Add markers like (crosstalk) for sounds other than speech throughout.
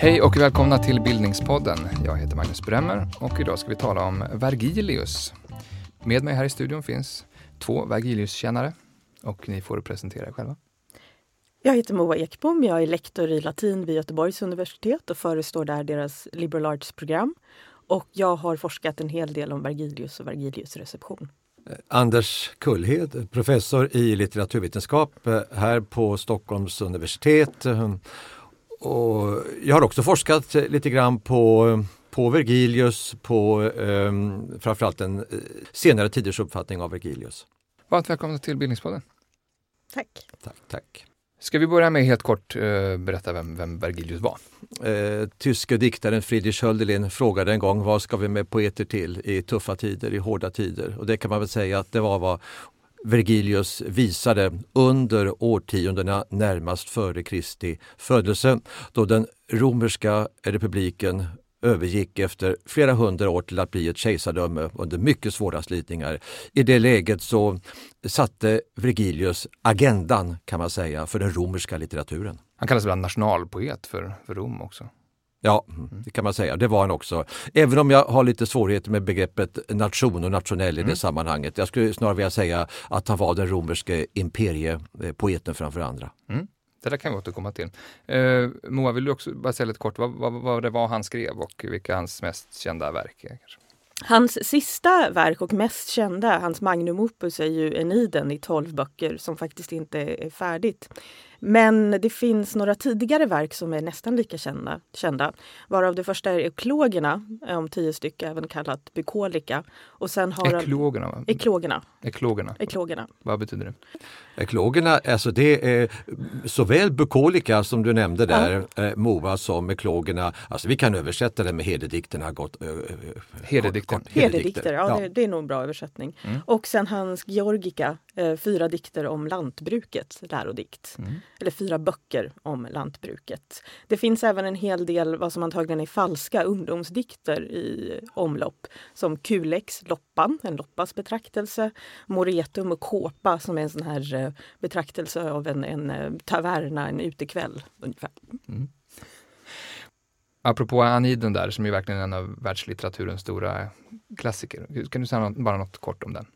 Hej och välkomna till Bildningspodden. Jag heter Magnus Bremmer och idag ska vi tala om Vergilius. Med mig här i studion finns två Vergilius-kännare och ni får presentera er själva. Jag heter Moa Ekbom. Jag är lektor i latin vid Göteborgs universitet och förestår där deras liberal arts-program. Och jag har forskat en hel del om Vergilius och Vergilius reception. Anders Kullhed, professor i litteraturvetenskap eh, här på Stockholms universitet. Och jag har också forskat lite grann på, på Vergilius, på eh, framförallt den senare tiders uppfattning av Vergilius. Varmt välkomna till Bildningspodden. Tack. Tack, tack. Ska vi börja med helt kort eh, berätta vem, vem Vergilius var? Eh, tyske diktaren Friedrich Hölderlin frågade en gång vad ska vi med poeter till i tuffa tider, i hårda tider? Och det kan man väl säga att det var vad Vergilius visade under årtiondena närmast före Kristi födelse då den romerska republiken övergick efter flera hundra år till att bli ett kejsardöme under mycket svåra slitningar. I det läget så satte Vergilius agendan kan man säga för den romerska litteraturen. Han kallas ibland nationalpoet för, för Rom också. Ja, det kan man säga. Det var han också. Även om jag har lite svårigheter med begreppet nation och nationell i mm. det sammanhanget. Jag skulle snarare vilja säga att han var den romerske imperiepoeten framför andra. Mm. Det där kan vi återkomma till. Eh, Moa, vill du också bara säga lite kort vad, vad, vad, det var han skrev och vilka hans mest kända verk är? Kanske? Hans sista verk och mest kända, hans magnum opus, är ju Eniden i tolv böcker som faktiskt inte är färdigt. Men det finns några tidigare verk som är nästan lika kända, kända varav det första är Eklogerna, om tio stycken, även kallat Bukolika. Och sen har eklogerna? Va? Eklogerna. Eklogerna. Eklogerna. Vad betyder det? Eklogerna, alltså det är såväl bukolika som du nämnde där, ja. eh, Mova, som eklogerna. Alltså vi kan översätta det med herdedikterna. Gott, eh, herdedikter. Herdedikter, ja, ja. Det, det, är nog en bra översättning. Mm. Och sen hans Georgika, eh, fyra dikter om lantbruket, lärodikt. Mm. Eller fyra böcker om lantbruket. Det finns även en hel del vad som antagligen är falska ungdomsdikter i omlopp. Som Kulex, Loppan, en Loppas betraktelse. Moretum och Kåpa som är en sån här eh, betraktelse av en, en eh, taverna, en utekväll. Ungefär. Mm. Apropå Aniden där, som är verkligen en av världslitteraturens stora klassiker. Kan du säga bara något kort om den?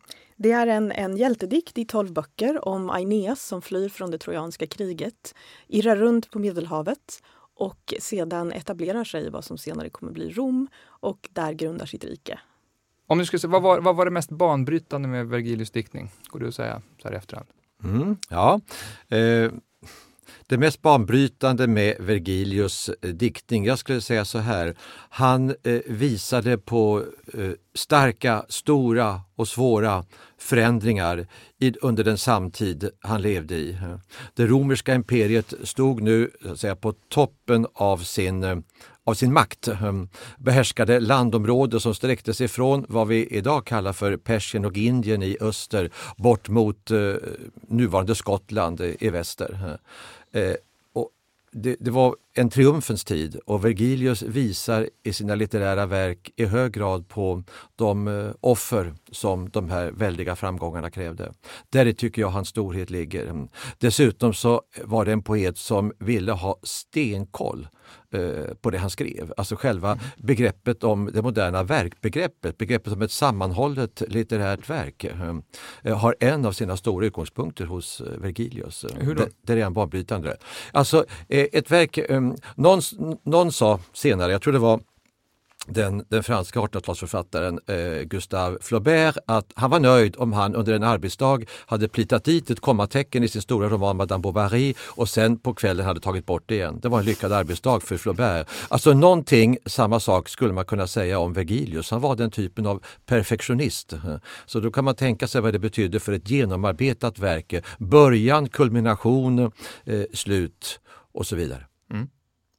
Det är en, en hjältedikt i tolv böcker om Aeneas som flyr från det trojanska kriget, irrar runt på Medelhavet och sedan etablerar sig i vad som senare kommer bli Rom och där grundar sitt rike. Om du skulle säga, vad var, vad var det mest banbrytande med Vergilius diktning? Går det att säga så här i efterhand? Mm, ja, eh, det mest banbrytande med Vergilius eh, diktning, jag skulle säga så här, han eh, visade på eh, starka, stora och svåra förändringar i, under den samtid han levde i. Det romerska imperiet stod nu säga, på toppen av sin eh, av sin makt ehm, behärskade landområden som sträckte sig från vad vi idag kallar för Persien och Indien i öster bort mot eh, nuvarande Skottland i väster. Eh, och det, det, var en triumfens tid och Vergilius visar i sina litterära verk i hög grad på de eh, offer som de här väldiga framgångarna krävde. Där tycker jag hans storhet ligger. Dessutom så var det en poet som ville ha stenkoll Eh, på det han skrev. Alltså själva begreppet om det moderna verkbegreppet, begreppet om ett sammanhållet litterärt verk eh, har en av sina stora utgångspunkter hos Vergilius. Hur då? Där är han banbrytande. Alltså ett verk, Ehm, någon, någon sa senare, jag tror det var den, den franska 1800-talsförfattaren eh, Gustave Flaubert att han var nöjd om han under en arbetsdag hade plitat dit ett kommatecken i sin stora roman Madame Bovary och sen på kvällen hade tagit bort det igen. Det var en lyckad arbetsdag för Flaubert. Alltså någonting, samma sak skulle man kunna säga om Vergilius. Han var den typen av perfektionist. Så då kan man tänka sig vad det betyder för ett genomarbetat verk. Början, kulmination, eh, slut och så vidare. Mm.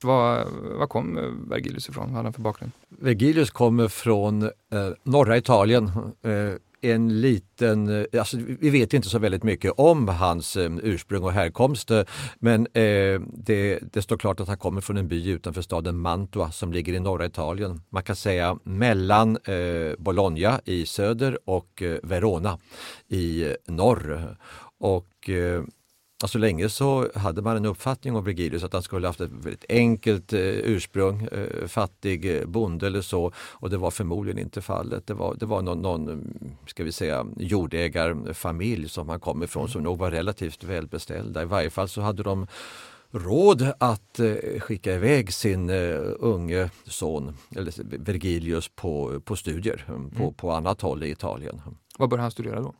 Var, var kom eh, Vergilius ifrån? Vad hade han för bakgrund? Vergilius kommer från eh, norra Italien, eh, en liten, eh, alltså vi vet inte så väldigt mycket om hans eh, ursprung och härkomst men det, det står klart att han kommer från en by utanför staden Mantua som ligger i norra Italien. Man kan säga mellan Bologna i söder och Verona i norr. Och så länge så hade man en uppfattning om Virgilius att han skulle haft ett väldigt enkelt eh, ursprung, eh, fattig eh, bonde eller så och det var förmodligen inte fallet. Det var, det var någon, någon ska vi säga, jordägarfamilj som han kom ifrån som nog var relativt välbeställda. I varje fall så hade de råd att eh, skicka iväg sin eh, unge son, eller Virgilius, på, på studier mm. på, på annat håll i Italien. Vad bör han studera då?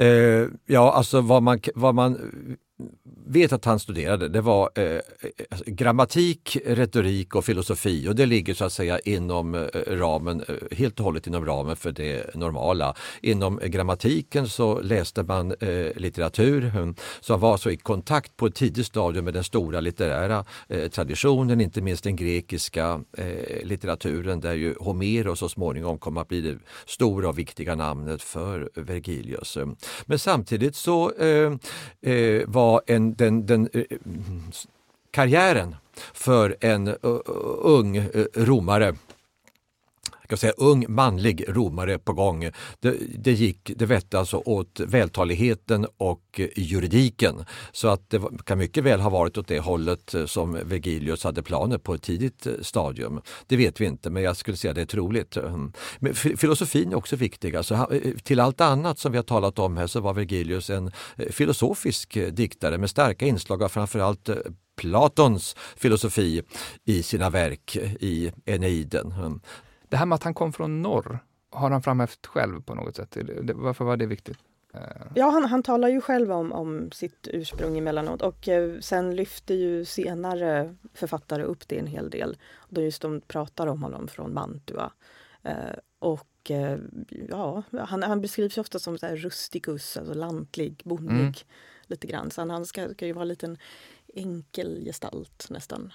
Eh, ja, alltså vad man, vad man vet att han studerade det var eh, eh alltså, grammatik, retorik och filosofi och det ligger så att säga inom eh, ramen, eh, helt och hållet inom ramen för det normala. Inom grammatiken så läste man eh, litteratur som var så i kontakt på ett tidigt stadium med den stora litterära eh, traditionen, inte minst den grekiska eh, litteraturen där ju Homeros så småningom kom att bli det stora och viktiga namnet för Vergilius. Men samtidigt så var var en, den, den, eh, eh, karriären för en ung eh, romare ska säga, ung manlig romare på gång. Det, det gick, det vette alltså åt vältaligheten och juridiken. Så att det kan mycket väl ha varit åt det hållet som Vergilius hade planer på ett tidigt stadium. Det vet vi inte men jag skulle säga det är troligt. Mm. Men filosofin är också viktig. Alltså, eh, till allt annat som vi har talat om här så var Vergilius en eh, filosofisk eh, diktare med starka inslag av framförallt Platons filosofi i sina verk i Eneiden. Mm. Det här med att han kom från norr, har han framhävt själv på något sätt? Varför var det viktigt? Eh. Ja, han, han talar ju själv om, om sitt ursprung emellanåt och eh, sen lyfter ju senare författare upp det en hel del. Då just de pratar om honom från Mantua. Eh, och eh, ja, han, han beskrivs ofta som så här rusticus, alltså lantlig, bondlig. Mm. Lite grann. Så han, han ska, ska ju vara en liten enkel gestalt nästan.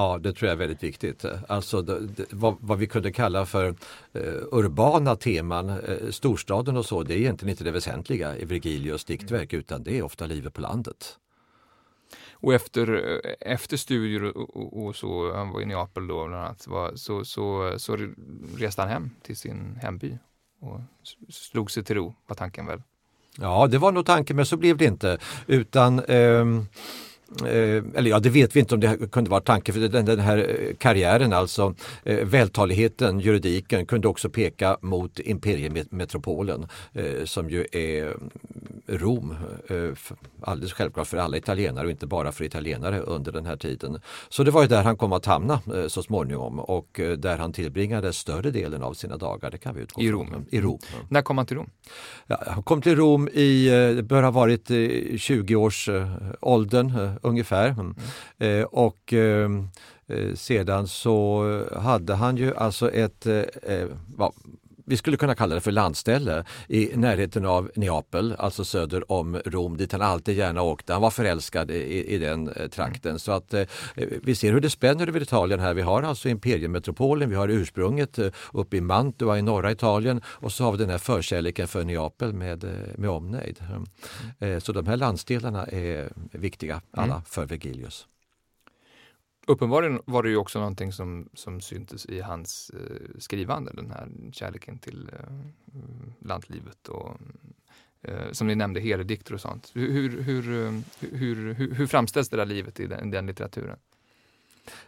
Ja, det tror jag är väldigt viktigt. Alltså det, det, vad, vad, vi kunde kalla för eh, urbana teman, eh, storstaden och så, det är egentligen inte det väsentliga i Virgilius diktverk utan det är ofta livet på landet. Och efter, eh, efter studier och, och, och, så, han var i Neapel då bland annat, var, så, så, så reste han hem till sin hemby och slog sig till ro, var tanken väl? Ja, det var nog tanken, men så blev det inte. Utan Eh, Eh, eller ja, det vet vi inte om det kunde vara tanken för den, den här eh, karriären, alltså eh, vältaligheten, juridiken kunde också peka mot imperiemetropolen som ju är Rom, eh, alldeles självklart för alla italienare och inte bara för italienare under den här tiden. Så det var ju där han kom att hamna eh, så småningom och eh, där han tillbringade större delen av sina dagar, det kan vi utgå I Rom? I Rom. Mm. När kom han till Rom? Ja, han kom till Rom i, det bör ha varit 20 års åldern ungefär. Mm. Eh, och ehm, eh, sedan så hade han ju alltså ett, eh vi skulle kunna kalla det för landställe i närheten av Neapel, alltså söder om Rom, dit han alltid gärna åkte. Han var förälskad i, i den eh, trakten. Så att eh, vi ser hur det spänner över Italien här. Vi har alltså imperiumetropolen, vi har ursprunget eh, uppe i Mantua i norra Italien och så har vi den här förkärleken för Neapel med, eh, med omnejd. Mm. Eh, så de här landsdelarna är viktiga alla mm. för Vergilius. Uppenbarligen var det ju också någonting som, som syntes i hans eh, skrivande, den här kärleken till eh, lantlivet och eh, som ni nämnde, heredikter och sånt. Hur, hur, hur, eh, hur, hur, hur framställs det där livet i den, den litteraturen?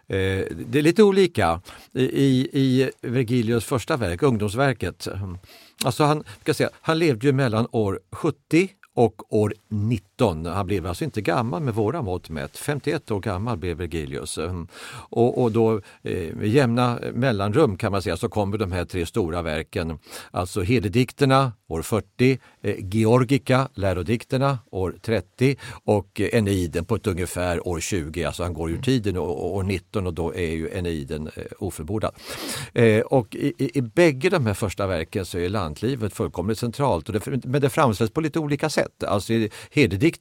Eh, det är lite olika i, i Vergilius första verk, ungdomsverket. Mm, alltså han, ska säga, han levde ju mellan år 70 och år 90. 19. Han blev alltså inte gammal med våra mått mätt. 51 år gammal blev Vergilius. Mm. Och, och då eh, med jämna mellanrum kan man säga så kommer de här tre stora verken. Alltså Hededikterna år 40, eh, Georgica, lärodikterna år 30 och eh, Eneiden på ett ungefär år 20. Alltså han går ur tiden och, år 19 och då är ju Eneiden eh, ofullbordad. Eh, och i, i, i bägge de här första verken så är lantlivet fullkomligt centralt. Och det, men det framställs på lite olika sätt. Alltså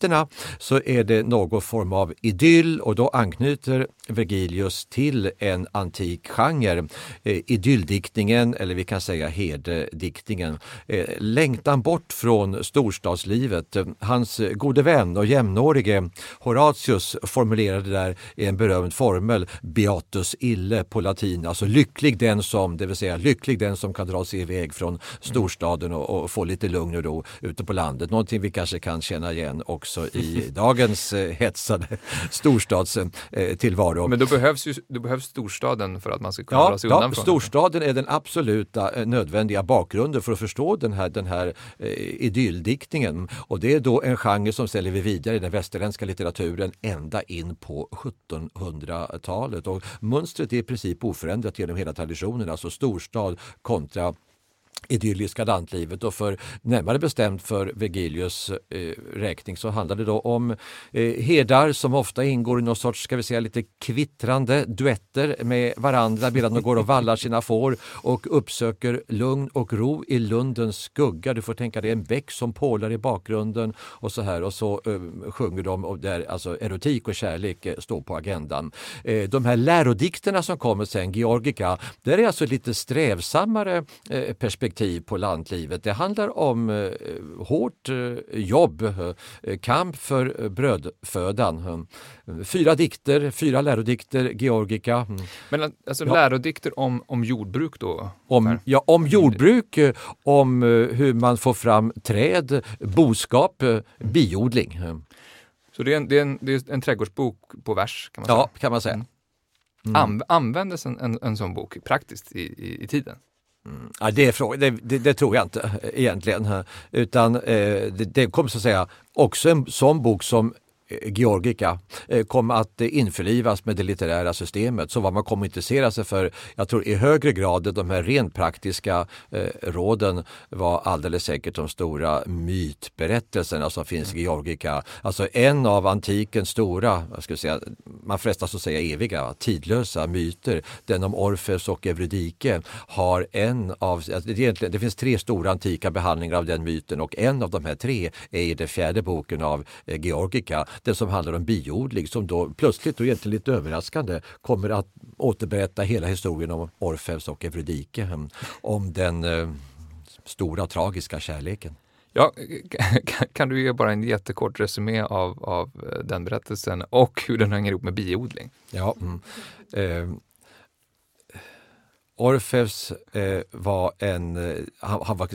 i så är det någon form av idyll och då anknyter Vergilius till en antik genre, eh, idylldiktningen eller vi kan säga herdediktningen. Eh, längtan bort från storstadslivet. Hans gode vän och jämnårige Horatius formulerade där i en berömd formel Beatus ille på latin, alltså lycklig den som, det vill säga lycklig den som kan dra sig iväg från storstaden och, och få lite lugn och ro ute på landet. Någonting vi kanske kan känna igen också i (laughs) dagens eh, hetsade storstadstillvaro. Men då behövs ju då behövs storstaden för att man ska kunna ja, dra sig undan ja, från Storstaden är den absoluta eh, nödvändiga bakgrunden för att förstå den här, den här eh, idylldiktningen. Och det är då en genre som ställer vi vidare i den västerländska litteraturen ända in på 1700-talet. Och mönstret är i princip oförändrat genom hela traditionen, alltså storstad kontra idylliska lantlivet och för närmare bestämt för Vergilius eh, räkning så handlar det då om eh, herdar som ofta ingår i någon sorts, ska vi säga lite kvittrande duetter med varandra medan de går och vallar sina får och uppsöker lugn och ro i lundens skugga. Du får tänka dig en bäck som pålar i bakgrunden och så här och så eh, sjunger de och där alltså erotik och kärlek eh, står på agendan. Eh, de här lärodikterna som kommer sen, Georgica, där är alltså lite strävsammare eh, perspektiv perspektiv på lantlivet. Det handlar om eh, hårt eh, jobb, eh, kamp för brödfödan. Fyra dikter, fyra lärodikter, Georgica. Men alltså ja. lärodikter om, om jordbruk då? Om, ja, om jordbruk, om hur man får fram träd, boskap, biodling. Så det är en, det är en, det är en trädgårdsbok på vers? Kan man säga. Ja, kan man säga. Mm. Mm. användes en, en, en sån bok praktiskt i, i, i tiden? Mm. Ja, det, är det, det, det, tror jag inte eh, egentligen. Eh, utan eh, det, det kom så att säga också en sån bok som Eh, georgica eh, kom att eh, införlivas med det litterära systemet. Så vad man kommer att intressera sig för, jag tror i högre grad de här rent praktiska eh, råden var alldeles säkert de stora mytberättelserna som finns i Georgica. Alltså en av antikens stora, jag skulle säga, man frestas att säga eviga, tidlösa myter, den om Orfeus och Eurydike har en av, alltså det, det finns tre stora antika behandlingar av den myten och en av de här tre är i den fjärde boken av eh, Georgica den som handlar om biodling som då plötsligt och egentligen lite överraskande kommer att återberätta hela historien om Orfeus och Eurydike. Hmm, om den eh, stora tragiska kärleken. Ja, (laughs) kan du ge bara en jättekort resumé av, av eh, den berättelsen och hur den hänger ihop med biodling? Ja, mm. eh, Orfeus eh, var en, eh, han, han var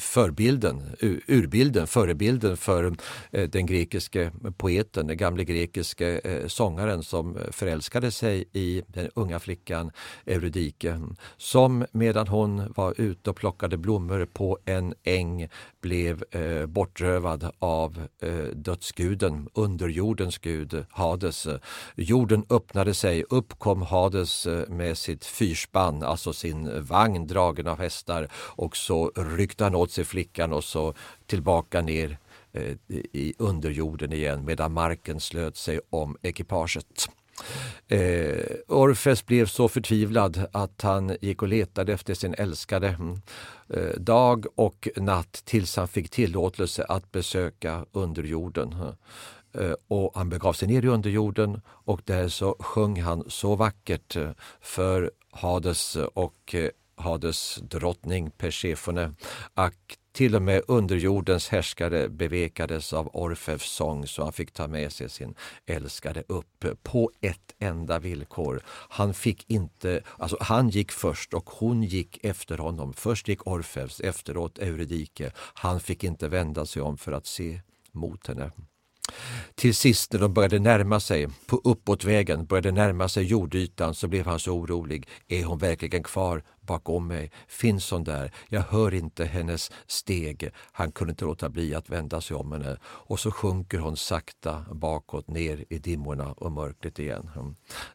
förbilden, urbilden, förebilden för eh, den grekiske poeten, den gamle grekiske eh, sångaren som förälskade sig i den unga flickan Eurydike som medan hon var ute och plockade blommor på en äng blev eh, bortrövad av eh, dödsguden, underjordens gud Hades. Jorden öppnade sig, upp kom Hades eh, med sitt fyrspann, alltså alltså sin vagn dragen av hästar och så ryckte han åt sig flickan och så tillbaka ner eh, i underjorden igen medan marken slöt sig om ekipaget. Eh, Orfeus blev så förtvivlad att han gick och letade efter sin älskade mm, eh, dag och natt tills han fick tillåtelse att besöka underjorden. Eh, och han begav sig ner i underjorden och där så sjöng han så vackert eh, för Hades och eh, Hades drottning Persefone Ack till och med underjordens härskare bevekades av Orfeus sång så han fick ta med sig sin älskade upp på ett enda villkor. Han fick inte, alltså han gick först och hon gick efter honom. Först gick Orfeus, efteråt Eurydike. Han fick inte vända sig om för att se mot henne. Till sist när de började närma sig, på uppåtvägen, började närma sig jordytan så blev han så orolig. Är hon verkligen kvar? Bakom mig. Finns hon där? Jag hör inte hennes steg. Han kunde inte låta bli att vända sig om henne. Och så sjunker hon sakta bakåt ner i dimmorna och mörkret igen. Mm.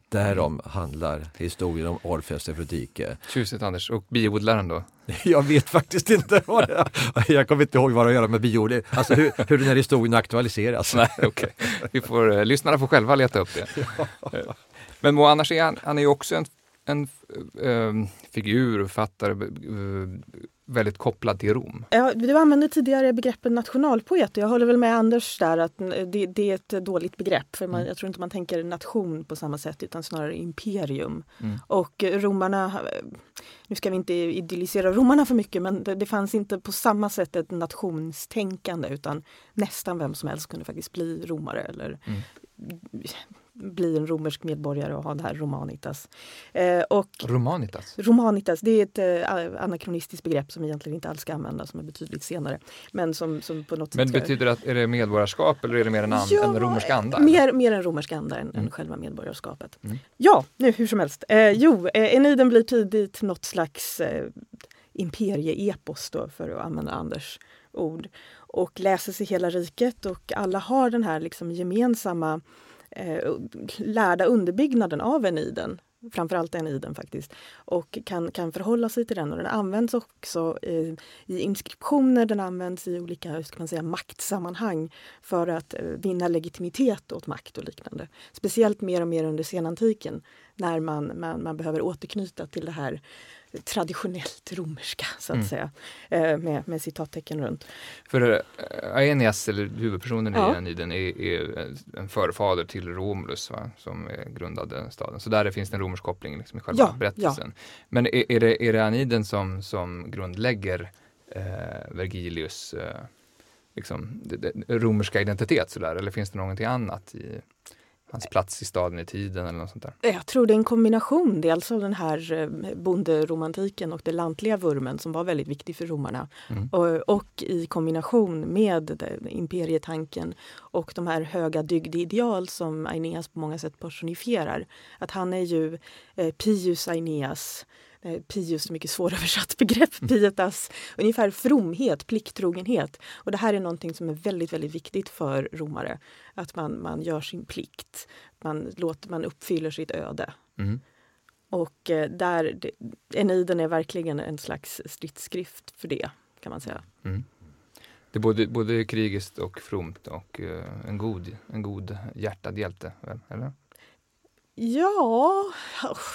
Därom handlar historien om Orfeus Eurydike. Tjusigt Anders. Och biodlaren då? (laughs) Jag vet faktiskt inte. Vad det Jag kommer inte ihåg vad det har att göra med biodling. Alltså hur, hur den här historien aktualiseras. (laughs) Nej, okay. Vi får, eh, lyssnarna får själva leta upp det. (laughs) Men Mo, annars är han, han är ju också en en äh, figur, författare, äh, väldigt kopplad till Rom. Ja, du använde tidigare begreppet nationalpoet och jag håller väl med Anders där att det, det är ett dåligt begrepp. För man, mm. Jag tror inte man tänker nation på samma sätt utan snarare imperium. Mm. Och romarna, nu ska vi inte idyllisera romarna för mycket men det, det, fanns inte på samma sätt ett nationstänkande utan nästan vem som helst kunde faktiskt bli romare eller mm bli en romersk medborgare och ha det här romanitas. Eh, och romanitas? Romanitas, det är ett eh, anakronistiskt begrepp som egentligen inte alls ska användas, som är betydligt senare. Men som, som på något Men sätt betyder det att, är det medborgarskap eller är det mer en, and, ja, en romersk anda? Mer, mer en romersk anda än, mm. än själva medborgarskapet. Mm. Ja, nu hur som helst. Eh, jo, eh, Eniden blir tidigt något slags eh, imperieepos då, för att använda Anders ord. Och läses i hela riket och alla har den här liksom gemensamma eh, lärda underbyggnaden av Eniden framförallt Eniden faktiskt, och kan, kan förhålla sig till den. Och den används också i, i inskriptioner, den används i olika hur ska man säga, maktsammanhang för att eh, vinna legitimitet åt makt och liknande. Speciellt mer och mer under senantiken när man, man, man behöver återknyta till det här traditionellt romerska, så att mm. säga, eh, med, med citattecken runt. För äh, Aeneas, eller huvudpersonen ja. i Eniden, är, är, en förfader till Romulus va? som grundade staden. Så där finns det en romersk koppling liksom, i själva ja, berättelsen. Ja. Men är, är, det, är det Aniden som, som grundlägger eh, Vergilius eh, liksom, det, det, romerska identitet sådär, eller finns det någonting annat i hans plats i staden i tiden eller något sånt där? Jag tror det är en kombination dels av den här eh, bonderomantiken och den lantliga vurmen som var väldigt viktig för romarna. Mm. Och, och, i kombination med imperietanken och de här höga dygdeideal som Aeneas på många sätt personifierar. Att han är ju eh, Pius Aeneas pius, mycket svåröversatt (laughs) begrepp, mm. pietas, ungefär fromhet, plikttrogenhet. Och det här är någonting som är väldigt, väldigt viktigt för romare. Att man, man gör sin plikt, man, låter, man uppfyller sitt öde. Mm. Och eh, där, Eniden är verkligen en slags stridsskrift för det, kan man säga. Mm. Det är både, både krigiskt och fromt och uh, en, god, en god hjärtad hjälte, eller? Ja,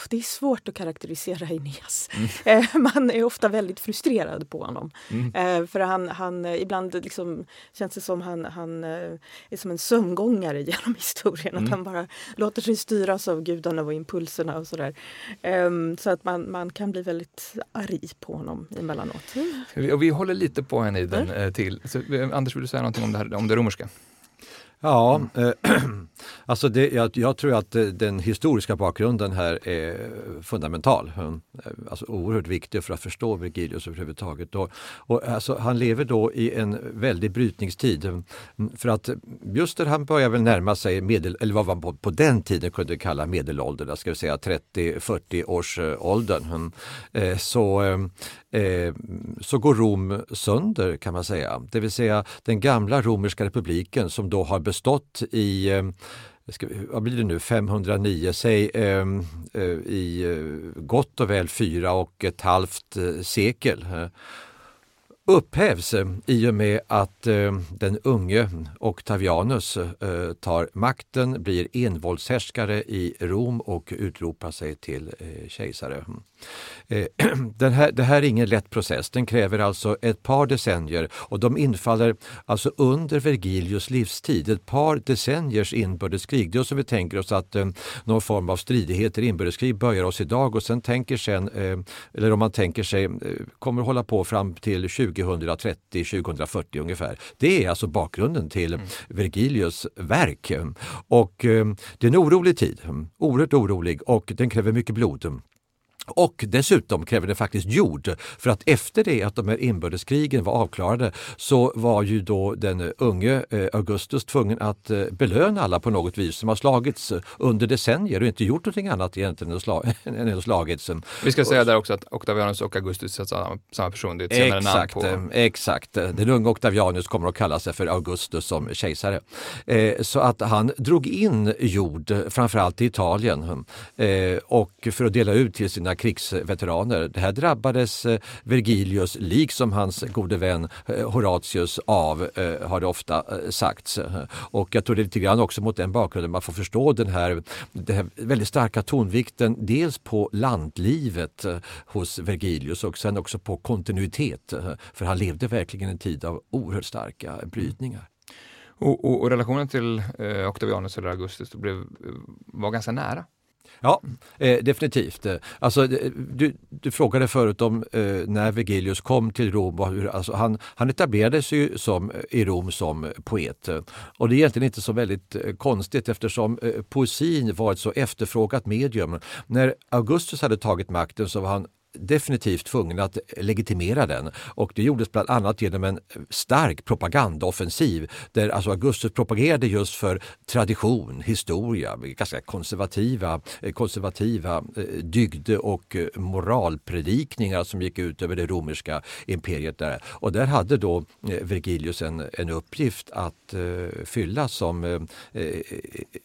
det är svårt att karaktärisera Aeneas. Mm. (laughs) Eh, man är ofta väldigt frustrerad på honom. Mm. Eh, för han, han, eh, ibland liksom känns det som han, han är som en sömngångare (laughs) genom historien. Mm. Att han bara låter sig styras av gudarna och impulserna och sådär. Ehm, så att man, man kan bli väldigt arg på honom emellanåt. Och vi håller lite på henne i den till. Så, Anders, vill du säga någonting om det, här, om det romerska? Ja, eh, (clears throat) alltså det, jag, jag, tror att eh, den historiska bakgrunden här är fundamental. Eh, alltså oerhört viktig för att förstå Virgilius överhuvudtaget. Och, och alltså, han lever då i en väldig brytningstid. Mm, för att just när han börjar väl närma sig medel, eller vad man på, på den tiden kunde kalla medelåldern, ska vi säga 30-40 års åldern. Mm, så eh, så går Rom sönder kan man säga. Det vill säga den gamla romerska republiken som då har bestått i eh, ska vi, vad blir det nu, 509, säg eh, eh, i eh, gott och väl fyra och ett halvt eh, sekel eh, upphävs i och med att eh, den unge Octavianus eh, tar makten, blir envåldshärskare i Rom och utropar sig till eh, kejsare. Eh, (clears throat) den här, det här är ingen lätt process, den kräver alltså ett par decennier och de infaller alltså under Vergilius livstid. Ett par decenniers inbördeskrig. Det är som vi tänker oss att eh, någon form av stridigheter, inbördeskrig börjar oss idag och sen tänker sen, eh, eller om man tänker sig, eh, kommer hålla på fram till 2030-2040 ungefär. Det är alltså bakgrunden till mm. Vergilius verk. Och eh, det är en orolig tid, oerhört orolig och den kräver mycket blod. Och dessutom kräver det faktiskt jord. För att efter det att de här inbördeskrigen var avklarade så var ju då den unge eh, Augustus tvungen att eh, belöna alla på något vis som har slagits under decennier och inte gjort någonting annat egentligen (laughs) än att slagits. Vi ska säga där också att Octavianus och Augustus är samma person, det är ett senare exakt, namn på... Exakt, den unge Octavianus kommer att kalla sig för Augustus som kejsare. Eh, så att han drog in jord, framförallt i Italien, och för att dela ut till sina sina krigsveteraner. Det här drabbades eh, Vergilius, liksom hans gode vän eh, Horatius, av, eh, har det ofta sagts. Och jag tror det är lite grann också mot den bakgrunden man får förstå den här, den här väldigt starka tonvikten dels på lantlivet hos Vergilius och sen också på kontinuitet. För han levde verkligen en tid av oerhört starka brytningar. Och, och, och relationen till eh, Octavianus eller Augustus blev, var ganska nära. Ja, eh, definitivt. Eh, alltså, eh, du, du frågade förut om eh, när Vergilius kom till Rom. Hur, alltså, han, han etablerades ju som, eh, i Rom som poet. Och det är egentligen inte så väldigt konstigt eftersom eh, poesin var ett så efterfrågat medium. När Augustus hade tagit makten så var han definitivt tvungen att legitimera den och det gjordes bland annat genom en stark propagandaoffensiv där alltså Augustus propagerade just för tradition, historia, ganska konservativa, eh, konservativa eh, dygde och eh, moralpredikningar som gick ut över det romerska imperiet. Där. Och där hade då Vergilius en, en uppgift att uh, fylla som, uh,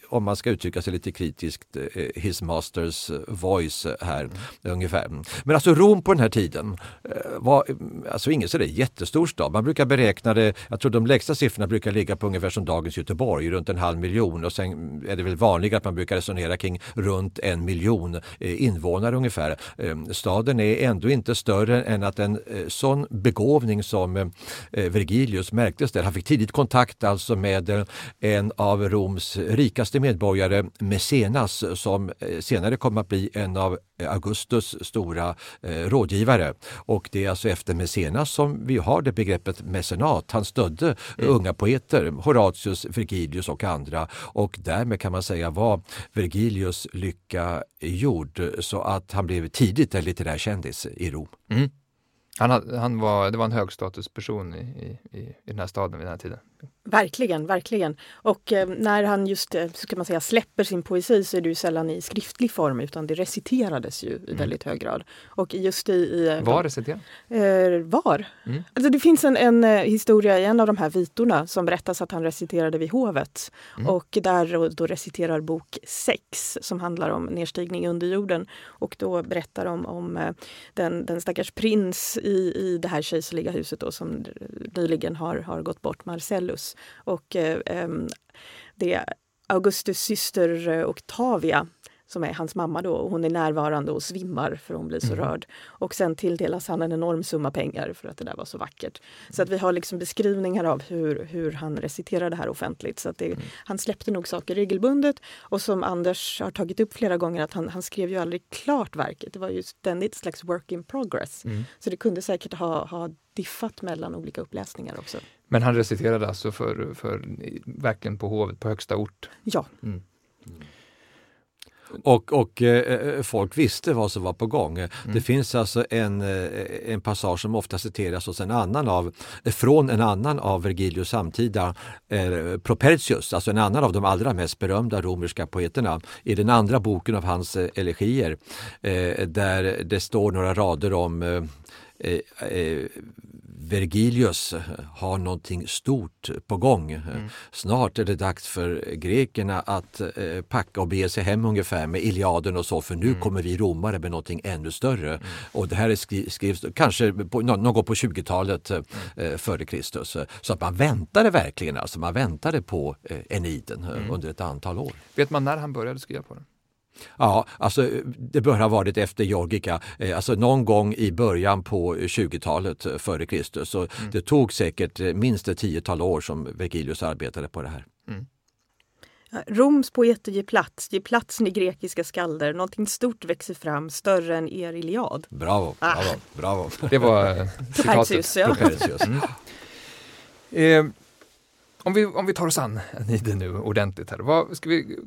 om man ska uttrycka sig lite kritiskt, uh, his masters voice här mm. ungefär. Men men alltså Rom på den här tiden eh, var alltså ingen sådär jättestor stad. Man brukar beräkna det, jag tror de lägsta siffrorna brukar ligga på ungefär som dagens Göteborg, runt en halv miljon och sen är det väl vanligare att man brukar resonera kring runt en miljon eh, invånare ungefär. Ehm, staden är ändå inte större än att en eh, sån begåvning som Vergilius märktes där. Han fick tidigt kontakt alltså med en av Roms rikaste medborgare, Messenas, som senare kom att bli en av Augustus stora eh, rådgivare. Och det är alltså efter Mecenas som vi har det begreppet mecenat. Han stödde mm. unga poeter, Horatius, Vergilius och andra. Och därmed kan man säga var Vergilius lycka gjord så att han blev tidigt en litterär kändis i Rom. Mm. Han, han var, det var en högstatusperson i, i, i den här staden vid den här tiden. Verkligen, verkligen. Och eh, när han just eh, ska man säga, släpper sin poesi så är det ju sällan i skriftlig form utan det reciterades ju i mm. väldigt hög grad. Och just i... i eh, var reciterat? Eh, var? Mm. Alltså det finns en, en, eh, historia i en av de här vitorna som berättas att han reciterade vid hovet. Mm. Och där då reciterar bok 6 som handlar om nedstigning under jorden. Och då berättar de om den, den stackars prins i, i det här kejserliga huset då, som nyligen har, har gått bort, Marcellus. Och eh, det är Augustus syster eh, Octavia som är hans mamma då. Och hon är närvarande och svimmar för hon blir så mm. rörd. Och sen tilldelas han en enorm summa pengar för att det där var så vackert. Så att vi har liksom beskrivningar av hur, hur han reciterar det här offentligt. Så att det, mm. Han släppte nog saker regelbundet och som Anders har tagit upp flera gånger att han, han skrev ju aldrig klart verket. Det var ju ständigt ett slags work in progress. Mm. Så det kunde säkert ha, ha diffat mellan olika uppläsningar också. Men han reciterade alltså för, för verkligen på hovet, på högsta ort? Ja. Mm. Och, och eh, folk visste vad som var på gång. Mm. Det finns alltså en, eh, en passage som ofta citeras hos en annan av, från en annan av Vergilius samtida, eh, Propertius, alltså en annan av de allra mest berömda romerska poeterna, i den andra boken av hans eh, elegier, eh, där det står några rader om eh, eh, Vergilius har någonting stort på gång. Mm. Snart är det dags för grekerna att eh, packa och bege sig hem ungefär med Iliaden och så för nu mm. kommer vi romare med någonting ännu större. Mm. Och det här är skri skrivs kanske på, någon gång på 20-talet eh, mm. före Kristus. Så att man väntade verkligen, alltså man väntade på eh, Eniden mm. under ett antal år. Vet man när han började skriva på den? Ja, alltså det bör ha varit efter Georgica, eh, alltså någon gång i början på 20-talet eh, före Kristus. Så mm. Det tog säkert eh, minst ett tiotal år som Vergilius arbetade på det här. Mm. Roms poeter ger plats, ger platsen i grekiska skalder. Någonting stort växer fram, större än er Iliad. Bravo, bravo, ah. bravo. Det var citatet. Ja. Mm. Eh, om vi, om vi tar oss an Nide nu ordentligt här. Vad ska vi,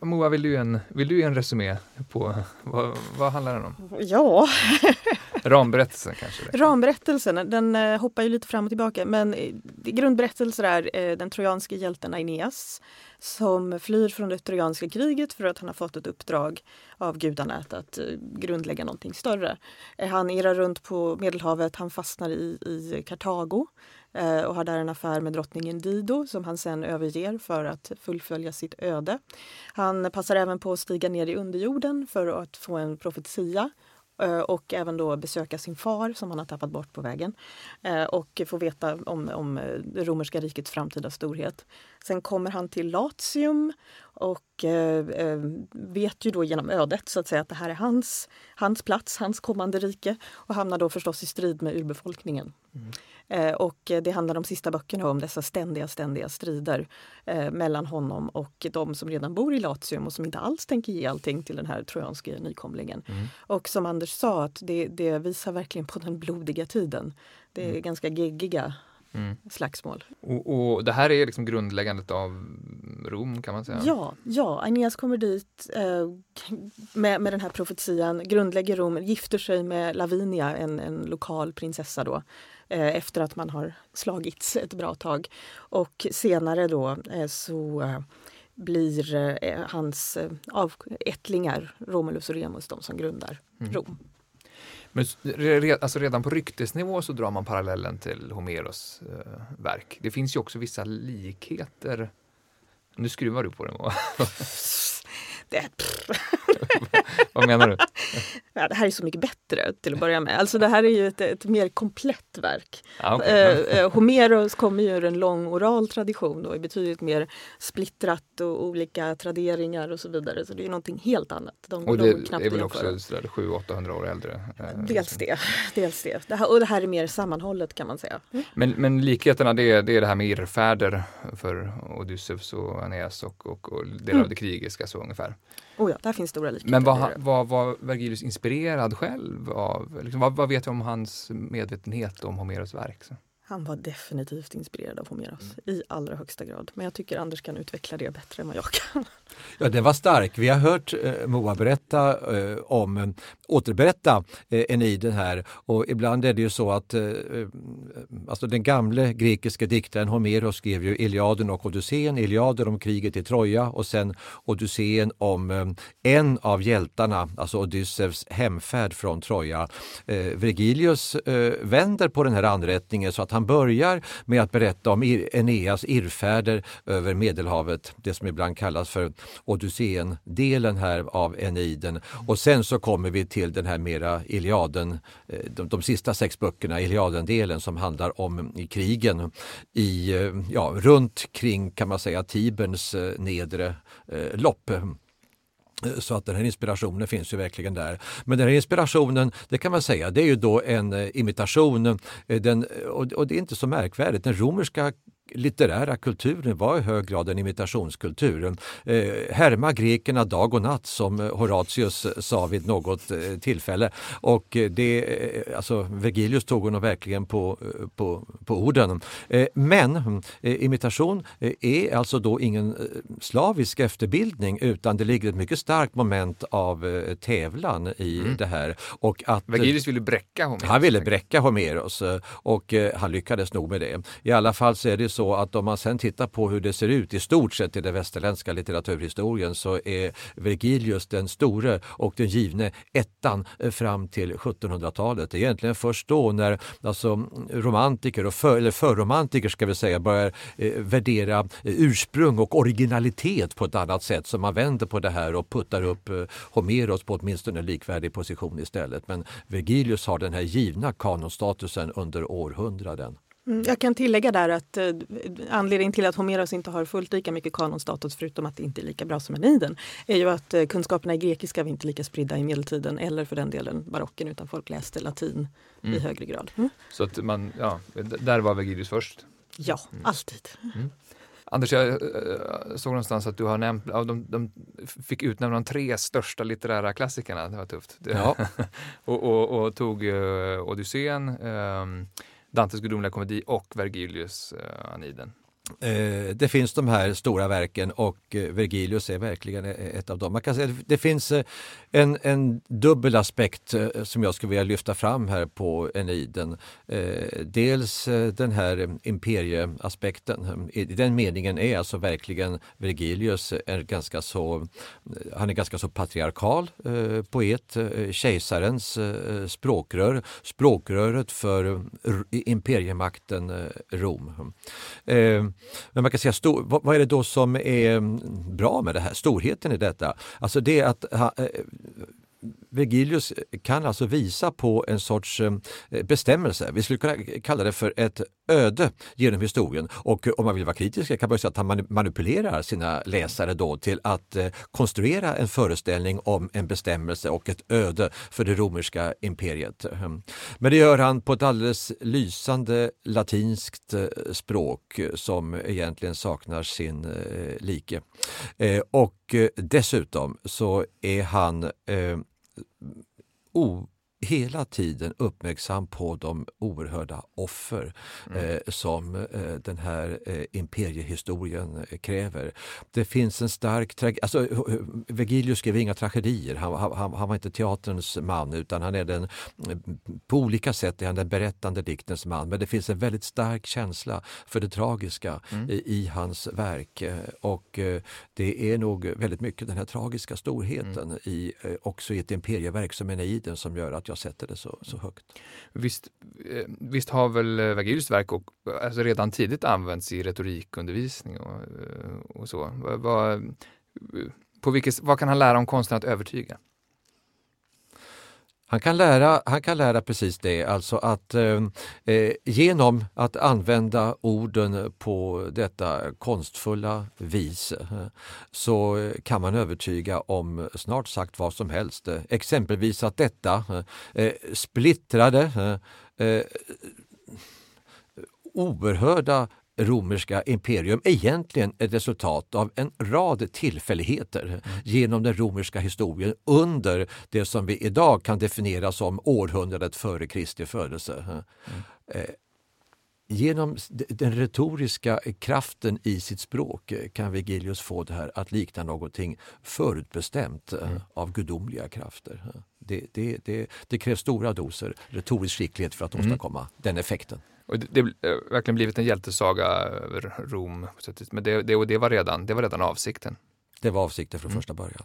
Moa, vill du en, vill du en resumé på vad, vad handlar den om? Ja. (laughs) Ramberättelsen kanske? Det. Ramberättelsen, den eh, hoppar ju lite fram och tillbaka men eh, grundberättelsen är eh, den trojanske hjälten Aeneas som flyr från det trojanska kriget för att han har fått ett uppdrag av gudarna att, grundlägga någonting större. Han irrar runt på Medelhavet, han fastnar i, i Kartago Eh, och har där en affär med drottningen Dido som han sen överger för att fullfölja sitt öde. Han passar även på att stiga ner i underjorden för att få en profetia eh, och även då besöka sin far som han har tappat bort på vägen eh, och få veta om, om det romerska rikets framtida storhet. Sen kommer han till Latium och eh, vet ju då genom ödet så att säga att det här är hans, hans plats, hans kommande rike och hamnar då förstås i strid med urbefolkningen. Mm. Eh, och det handlar de sista böckerna om, dessa ständiga, ständiga strider eh, mellan honom och de som redan bor i Latium och som inte alls tänker ge allting till den här trojanske nykomlingen. Mm. Och som Anders sa, att det, det, visar verkligen på den blodiga tiden. Det är mm. ganska geggiga Mm. slagsmål. Och, och, det här är liksom grundläggandet av Rom kan man säga? Ja, ja. Aeneas kommer dit eh, med, med den här profetian, grundlägger Rom, gifter sig med Lavinia, en, en lokal prinsessa då efter att man har slagits ett bra tag. Och senare då eh, så eh, blir eh, hans eh, ättlingar, Romulus och Remus, de som grundar mm. Rom. Men alltså redan på ryktesnivå så drar man parallellen till Homeros eh, verk. Det finns ju också vissa likheter. Nu skruvar du på den. (laughs) det, (laughs) Vad menar du? Ja, det här är så mycket bättre till att börja med. Alltså det här är ju ett, ett mer komplett verk. Ah, okay. eh, eh, Homeros kommer ju ur en lång oral tradition och är betydligt mer splittrat och olika traderingar och så vidare. Så det är någonting helt annat. De, och det de är väl också 700-800 år äldre? Eh, dels det. Dels det. det här, och det här är mer sammanhållet kan man säga. Mm. Men, men likheterna det är, det är det här med irrfärder för Odysseus och Aeneas och, och, och delar mm. av det krigiska så ungefär. Oh ja, där finns stora likheter. Men var, var, var Vergilius inspirerad själv av, liksom, vad, vad, vet vi om hans medvetenhet om Homeros verk? Så? Han var definitivt inspirerad av Homeros mm. i allra högsta grad. Men jag tycker Anders kan utveckla det bättre än vad jag kan. Ja, den var stark. Vi har hört eh, Moa berätta eh, om, eh, återberätta eh, Eniden här och ibland är det ju så att eh, eh, alltså den gamle grekiske diktaren Homeros skrev ju Iliaden och Odysseen, Iliaden om kriget i Troja och sen Odysseen om eh, en av hjältarna, alltså Odysseus hemfärd från Troja. Eh, Vergilius vänder på den här anrättningen så att han börjar med att berätta om Eneas irrfärder över Medelhavet, det som ibland kallas för Odysseen-delen här av Eneiden. Och sen så kommer vi till den här mera Iliaden, eh, de, de sista sex böckerna, Iliaden-delen som handlar om eh, krigen i, eh, ja, runt kring kan man säga Tiberns nedre eh, lopp. Så att den här inspirationen finns ju verkligen där. Men den här inspirationen, det kan man säga, det är ju då en imitation. Den, och det är inte så märkvärdigt. Den romerska litterära kulturen var i hög grad en imitationskultur. Eh, härma grekerna dag och natt som Horatius sa vid något eh, tillfälle. Och det, eh, alltså Vergilius tog honom verkligen på, eh, på, på orden. Eh, men eh, imitation är alltså då ingen slavisk efterbildning utan det ligger ett mycket starkt moment av tävlan i mm. det här. Och att, Vergilius ville bräcka Homeros. Han ville bräcka Homeros och han lyckades nog med det. I alla fall så är det så att om man sen tittar på hur det ser ut i stort sett i den västerländska litteraturhistorien så är Vergilius den store och den givne ettan eh, fram till 1700-talet. Det är egentligen först då när alltså, romantiker, och för, eller förromantiker ska vi säga, börjar eh, värdera eh, ursprung och originalitet på ett annat sätt som man vänder på det här och puttar upp eh, Homeros på åtminstone en likvärdig position istället. Men Vergilius har den här givna kanonstatusen under århundraden. Mm, jag kan tillägga där att eh, anledningen till att Homeros inte har fullt lika mycket kanonstatus, förutom att det inte är lika bra som Eniden, är ju att eh, kunskaperna i grekiska var inte lika spridda i medeltiden eller för den delen barocken, utan folk läste latin mm. i högre grad. Mm. Så att man, ja, där var Vergilius först? Ja, mm. alltid. Mm. Anders, jag äh, såg någonstans att du har nämnt, ja, de, de fick utnämna de tre största litterära klassikerna, det var tufft. Ja. (laughs) och, och, och, tog uh, Odysseen, um, Dantes gudomliga komedi och Vergilius uh, Aniden. Eh, det finns de här stora verken och eh, Vergilius är verkligen eh, ett av dem. Man kan säga det finns eh, en, en dubbel aspekt eh, som jag skulle vilja lyfta fram här på Eniden. Eh, dels den här imperieaspekten. I den meningen är alltså verkligen Vergilius en ganska så, han är ganska så patriarkal poet, kejsarens språkrör, språkröret för imperiemakten Rom. Men man kan säga, stor, vad, vad, är det då som är mm, bra med det här, storheten i detta? Alltså det att ha, eh, Vergilius kan alltså visa på en sorts eh, bestämmelse. Vi skulle kunna kalla det för ett öde genom historien. Och om man vill vara kritisk kan man säga att han manipulerar sina läsare då till att eh, konstruera en föreställning om en bestämmelse och ett öde för det romerska imperiet. Ehm, men det gör han på ett alldeles lysande latinskt eh, språk som egentligen saknar sin like. Och dessutom så är han 嗯 hela tiden uppmärksam på de oerhörda offer mm. eh, som eh, den här eh, imperiehistorien eh, kräver. Det finns en stark tragedi, alltså Vergilius skrev inga tragedier, han, han, han, var inte teaterns man utan han är den, på olika sätt är han den berättande diktens man men det finns en väldigt stark känsla för det tragiska mm. i, i, hans verk eh, och eh, det är nog väldigt mycket den här tragiska storheten mm. i, också i ett imperieverk som Eneiden som gör att jag sätter det så, så högt. Visst, eh, visst har väl eh, Vergilius verk och, alltså redan tidigt använts i retorikundervisning och, eh, och så. Vad, på vilket, vad kan han lära om konsten att övertyga? Han kan, lära, han kan lära precis det, alltså att eh, eh genom att använda orden på detta konstfulla vis så kan man övertyga om snart sagt vad som helst. Exempelvis att detta eh, splittrade eh, eh oerhörda romerska imperium egentligen ett resultat av en rad tillfälligheter mm. genom den romerska historien under det som vi idag kan definiera som århundradet före Kristi födelse. Mm. Eh, genom den retoriska kraften i sitt språk kan Vigilius få det här att likna någonting förutbestämt eh, mm. av gudomliga krafter. Det, det, det, det, krävs stora doser retorisk skicklighet för att mm. åstadkomma mm. den effekten. Och det, har verkligen blivit en hjältesaga över Rom. Men det, det, det, var redan, det var redan avsikten. Det var avsikten från mm. första början.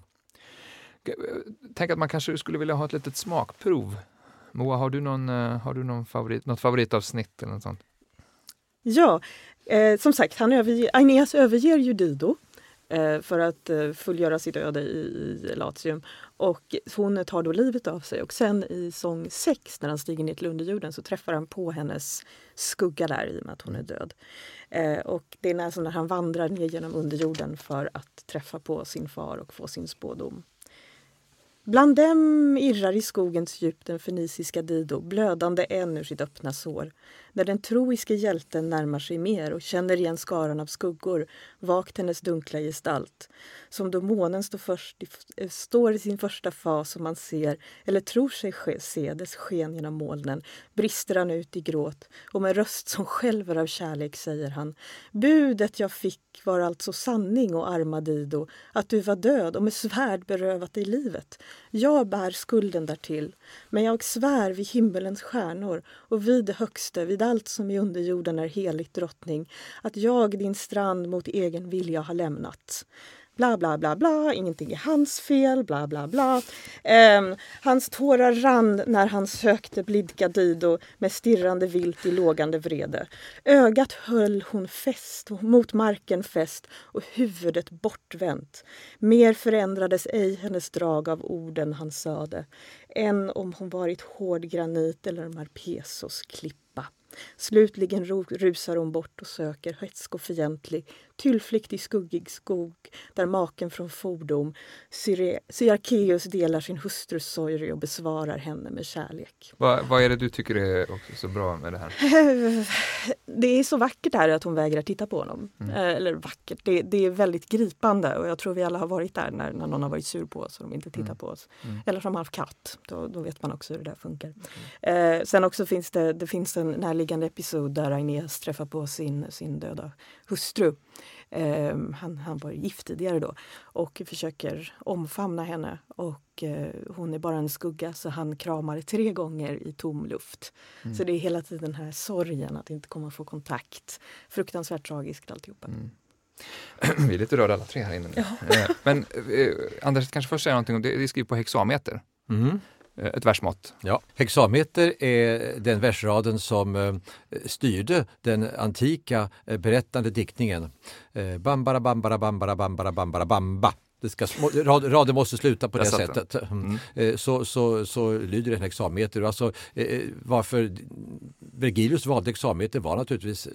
Tänk att man kanske skulle vilja ha ett litet smakprov. Moa, har du, någon, eh, har du någon favorit, något favoritavsnitt eller något sånt? Ja, eh, som sagt, han överger, Aeneas överger ju Dido eh, för att eh, fullgöra sitt öde i, i Latium. Och hon tar då livet av sig och sen i sång 6 när han stiger ner till underjorden så träffar han på hennes skugga där i och med att hon är död. Eh, och det är när, när han vandrar ner genom underjorden för att träffa på sin far och få sin spådom. Bland dem irrar i skogens djup den feniciska Dido, blödande än ur sitt öppna sår. När den troiske hjälten närmar sig mer och känner igen skaran av skuggor, vakt hennes dunkla gestalt. Som då månen står, först, eh, står i sin första fas och man ser, eller tror sig se, dess sken genom molnen, brister han ut i gråt och med röst som skälver av kärlek säger han Budet jag fick var alltså sanning och arma Dido, att du var död och med svärd berövat dig livet. Jag bär skulden därtill, men jag svär vid himmelens stjärnor och vid det högste, vid allt som i underjorden är heligt drottning, att jag din strand mot egen vilja har lämnat bla bla bla bla, ingenting är hans fel, bla bla bla. Um, hans tårar rann när han sökte blidka Dido med stirrande vilt i lågande vrede. Ögat höll hon fäst, mot marken fäst och huvudet bortvänt. Mer förändrades ej hennes drag av orden han sade än om hon varit hård granit eller Marpesos klipp Slutligen rusar hon bort och söker hätsk och fientlig tyllflykt i skuggig skog där maken från fordom Syarkeus delar sin hustrus sorg och besvarar henne med kärlek. Vad, vad är det du tycker är också så bra med det här? (laughs) Det är så vackert här att hon vägrar titta på honom. Mm. Eh, eller vackert, det, det, är väldigt gripande och jag tror vi alla har varit där när, när någon har varit sur på oss och de inte tittar mm. på oss. Mm. Eller som haft katt, då, då, vet man också hur det där funkar. Mm. Eh, sen också finns det, det finns en närliggande episod där Aeneas träffar på sin, sin döda hustru. Eh, han, han var gift tidigare då och försöker omfamna henne och eh, hon är bara en skugga så han kramar tre gånger i tom luft. Mm. Så det är hela tiden den här sorgen att inte komma få kontakt. Fruktansvärt tragiskt alltihopa. Mm. (clears throat) Vi är lite rörda alla tre här inne. Ja. Eh, men eh, Anders, kanske först säga någonting om det. Det är skrivet på hexameter. Mm. Eh, ett versmått. Ja, hexameter är den versraden som eh, styrde den antika eh, berättande diktningen. Bambara bambara bambara bambara bambara bamba. det ska, raden måste sluta på det sättet. Mm. mm. Så, så, så lyder en hexameter. Alltså, varför Vergilius valde hexameter var naturligtvis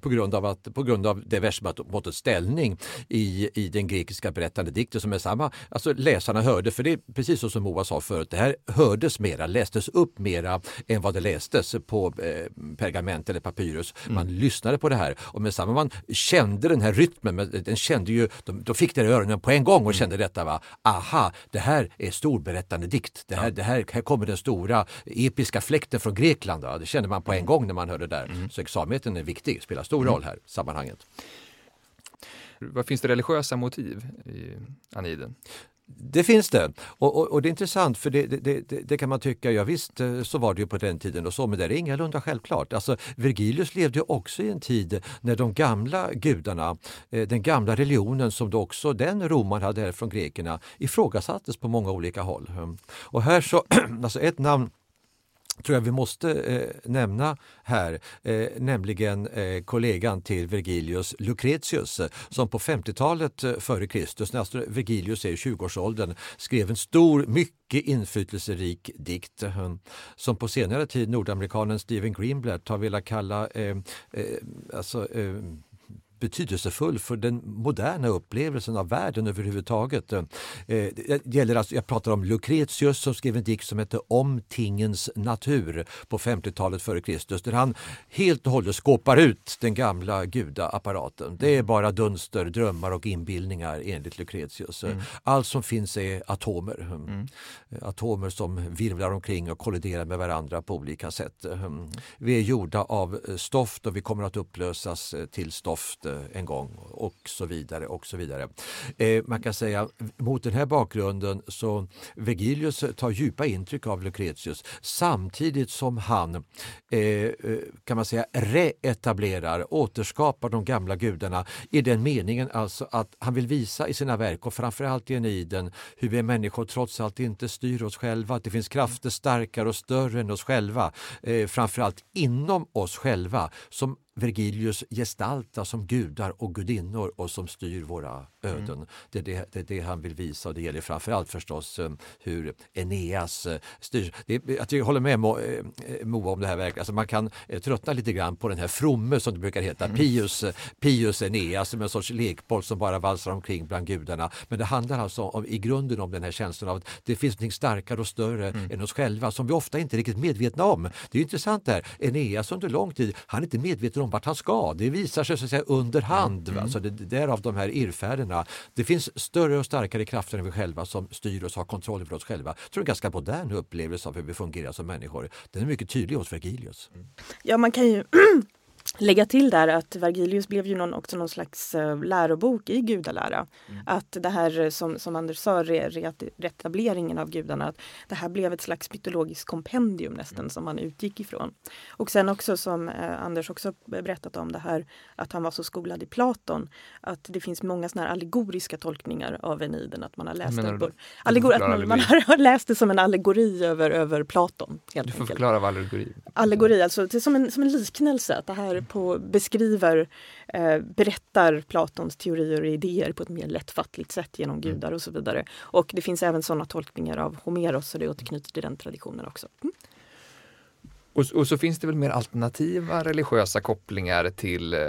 på grund av, att, på grund av det versmåttets ställning i, i den grekiska berättande dikten som är samma, alltså läsarna hörde, för det är precis så som Moa sa förut, det här hördes mera, lästes upp mera än vad det lästes på eh, pergament eller papyrus. Man mm. lyssnade på det här och med samma man kände den här rytmen, den kände ju, de, de fick det i öronen på en gång och mm. kände detta, va? aha, det här är storberättande dikt, det här, ja. det här, här kommer den stora episka fläkten från Grekland, va? det kände man på en mm. gång när man hörde det där. Mm. Så exameten är viktig, spelar stor roll här i sammanhanget. Vad finns det religiösa motiv i Aniden? Det finns det och, och, och, det är intressant för det, det, det, det, kan man tycka, ja visst eh, så var det ju på den tiden och så men det är ingalunda självklart. Alltså, Virgilius levde också i en tid när de gamla gudarna, eh, den gamla religionen som då också den romaren hade från grekerna ifrågasattes på många olika håll. Och här så, (clears throat) alltså ett namn tror jag vi måste eh, nämna här, eh, nämligen eh, kollegan till Vergilius Lucretius eh, som på 50-talet eh, före Kristus, när alltså Vergilius är i 20-årsåldern, skrev en stor, mycket inflytelserik dikt. Eh, som på senare tid nordamerikanen Steven Greenblatt har velat kalla eh, eh alltså, eh, betydelsefull för den moderna upplevelsen av världen överhuvudtaget. Eh, det gäller alltså, jag pratar om Lucretius som skrev en dikt som heter Om tingens natur på 50-talet före Kristus där han helt och hållet skåpar ut den gamla gudaapparaten. Det är bara dunster, drömmar och inbildningar enligt Lucretius. Mm. Allt som finns är atomer. Mm. Atomer som virvlar omkring och kolliderar med varandra på olika sätt. Vi är gjorda av stoft och vi kommer att upplösas till stoft Eh, en gång och så vidare. och så vidare. Eh, man kan säga mot den här bakgrunden så Vergilius tar djupa intryck av Lucretius samtidigt som han eh, eh, kan man säga reetablerar, återskapar de gamla gudarna i den meningen alltså att han vill visa i sina verk och framförallt i Eniden hur vi människor trots allt inte styr oss själva, att det finns krafter starkare och större än oss själva, eh, framförallt inom oss själva som Vergilius gestaltar som gudar och gudinnor och som styr våra öden. Mm. Det, är det, det, är det han vill visa och det gäller framförallt förstås um, hur Eneas uh, styrs. Det, jag håller med Mo, uh, Moa om det här verkligen. Alltså man kan tröttna lite grann på den här fromme som det brukar heta, mm. Pius, Pius Eneas som en sorts lekboll som bara valsar omkring bland gudarna. Men det handlar alltså om, i grunden om den här känslan av att det finns något starkare och större mm. än oss själva som vi ofta inte är riktigt medvetna om. Det är intressant det här. Eneas under lång tid, han är inte medveten om vart han ska. Det visar sig så att säga under hand. Mm. Alltså det, därav de här irrfärderna. Det finns större och starkare krafter än vi själva som styr oss och har kontroll över oss själva. Jag tror det är en ganska modern upplevelse av hur vi fungerar som människor. Den är mycket tydlig hos Vergilius. Ja, man kan ju (clears throat) lägga till där att Vergilius blev ju någon, också någon slags uh, lärobok i gudalära. Mm. Att det här som, som Anders sa, re, re, reetableringen av gudarna, att det här blev ett slags mytologiskt kompendium nästan mm. som man utgick ifrån. Och sen också som uh, Anders också berättat om det här att han var så skolad i Platon, att det finns många såna här allegoriska tolkningar av Eniden, att man har läst det. På, allegor, att man, man, har (laughs) läst det som en allegori över, över Platon. Helt du får enkelt. förklara vad allegori Allegori, alltså det är som en, som en liknelse, att det här på, beskriver, eh, berättar Platons teorier och idéer på ett mer lättfattligt sätt genom mm. gudar och så vidare. Och det finns även sådana tolkningar av Homeros så det återknyter till den traditionen också. Mm. Och, och, så finns det väl mer alternativa religiösa kopplingar till, eh,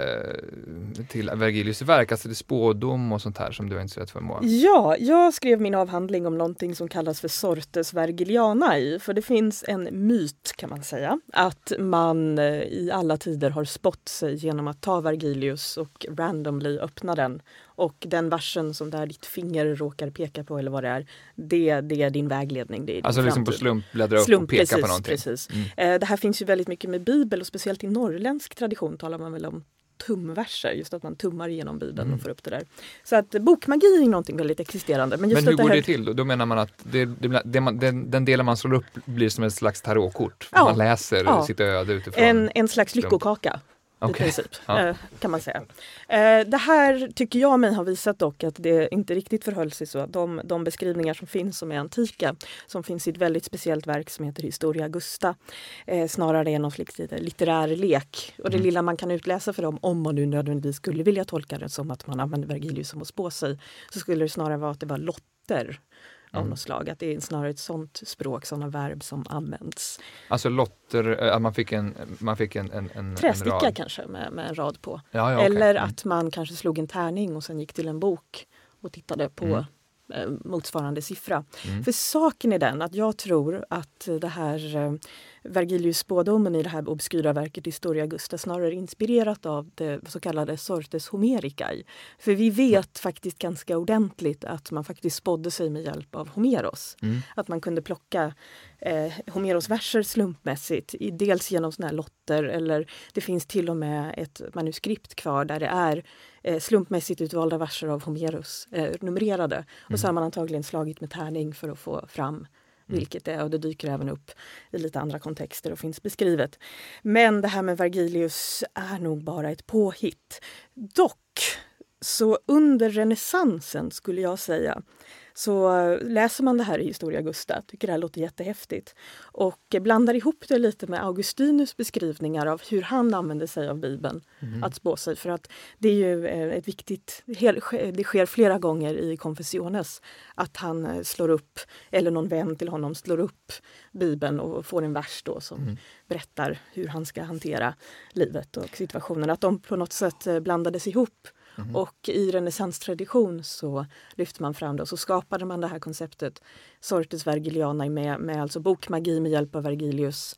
till Vergilius verk, alltså det spådom och sånt här som du har intresserat för Moa? Ja, jag skrev min avhandling om någonting som kallas för sortes vergilianae, för det finns en myt kan man säga, att man eh, i alla tider har spott sig genom att ta Vergilius och randomly öppna den och den versen som där ditt finger råkar peka på eller vad det är, det, det är din vägledning. Det är alltså liksom på slump bläddra upp slump, och peka precis, på någonting? Precis. Mm. Eh, det här finns ju väldigt mycket med Bibel och speciellt i norrländsk tradition talar man väl om tumverser, just att man tummar igenom Bibeln mm. och får upp det där. Så att bokmagi är någonting väldigt existerande. Men, just men hur det går det till då? Då menar man att det, det, det man, den, den delen man slår upp blir som ett slags tarotkort? Ja. Man läser ja. sitt öde utifrån? En, en slags lyckokaka. Okay. i princip, ja. Eh, kan man säga. Eh, det här tycker jag mig ha visat dock att det inte riktigt förhöll sig så. De, de beskrivningar som finns som är antika, som finns i ett väldigt speciellt verk som heter Historia Augusta, eh, snarare är någon slags litterär lek. Och det mm. lilla man kan utläsa för dem, om man nu nödvändigtvis skulle vilja tolka det som att man använder Vergilius som att spå sig, så skulle det snarare vara att det var lotter av mm. något slag. Att det är snarare ett sånt språk, sådana verb som används. Alltså lotter, att eh, man fick en, man fick en, en, en Trästicka en kanske med, med en rad på. Ja, ja, Eller okay. att man kanske slog en tärning och sen gick till en bok och tittade på mm. Eh, motsvarande siffra. Mm. För saken är den att jag tror att det här eh, Vergilius spådomen i det här obskyra verket Historia Augusta snarare inspirerat av det så kallade Sortes Homericae. För vi vet mm. faktiskt ganska ordentligt att man faktiskt spådde sig med hjälp av Homeros. Mm. Att man kunde plocka eh, Homeros verser slumpmässigt, dels genom såna här lotter eller det finns till och med ett manuskript kvar där det är eh, slumpmässigt utvalda verser av Homeros eh, numrerade. Mm. Och så har man antagligen slagit med tärning för att få fram Mm. Mm. vilket det är. Och det dyker även upp i lite andra kontexter och finns beskrivet. Men det här med Vergilius är nog bara ett påhitt. Dock, så under renässansen skulle jag säga så läser man det här i Historia Augusta, tycker det här låter jättehäftigt och blandar ihop det lite med Augustinus beskrivningar av hur han använder sig av Bibeln mm. att spå sig. För att det är ju eh, ett viktigt, det sker flera gånger i Confessiones att han eh, slår upp, eller någon vän till honom slår upp Bibeln och får en vers då som mm. berättar hur han ska hantera livet och situationen. Att de på något sätt eh, blandades ihop Mm. Och i renässanstradition så lyfte man fram det och så skapade man det här konceptet Sortes Vergilianae med, med alltså bokmagi med hjälp av Vergilius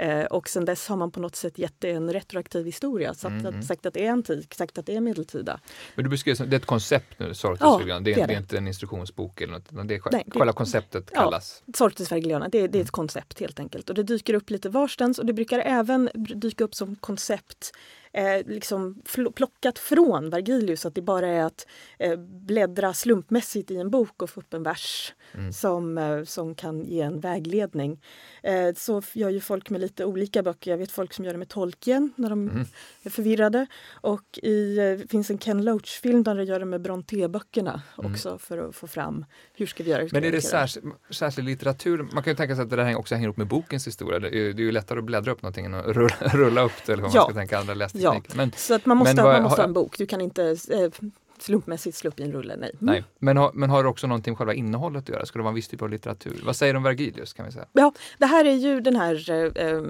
Eh, och sen dess har man på något sätt gett det en retroaktiv historia. Sagt, mm. att, mm. sagt att det är antik, sagt att det är medeltida. Men du beskrev det är ett koncept nu, Sortes ja, Vergiliana. Det, är, det, det är inte en instruktionsbok eller något, utan det är Nej, själva konceptet kallas? Ja, Sortes Vergiliana, det, det är ett mm. koncept helt enkelt. Och det dyker upp lite varstans och det brukar även dyka upp som koncept eh, liksom plockat från Vergilius. Att det bara är att eh, bläddra slumpmässigt i en bok och få upp en vers mm. som, eh, som kan ge en vägledning. Eh, så gör ju folk med lite olika böcker. Jag vet folk som gör det med Tolkien när de mm. är förvirrade. Och i, det eh, finns en Ken Loach-film där de gör det med Brontë-böckerna mm. också för att få fram hur ska vi göra. Men är det särskild, särskild litteratur? Man kan ju tänka sig att det där också hänger ihop med bokens historia. Det är, det är ju lättare att bläddra upp någonting än att rulla, (laughs) rulla upp det. Eller vad ja. man ska tänka, andra lästeknik. Ja, men, så att man måste, vad, man måste ha en bok. Du kan inte eh, slumpmässigt slå upp i en rulle, nej. Mm. nej. Men, har, men har det också någonting med själva innehållet att göra? Ska det vara en viss typ av litteratur? Vad säger du om Vergilius? Kan vi säga? Ja, det här är ju den här eh,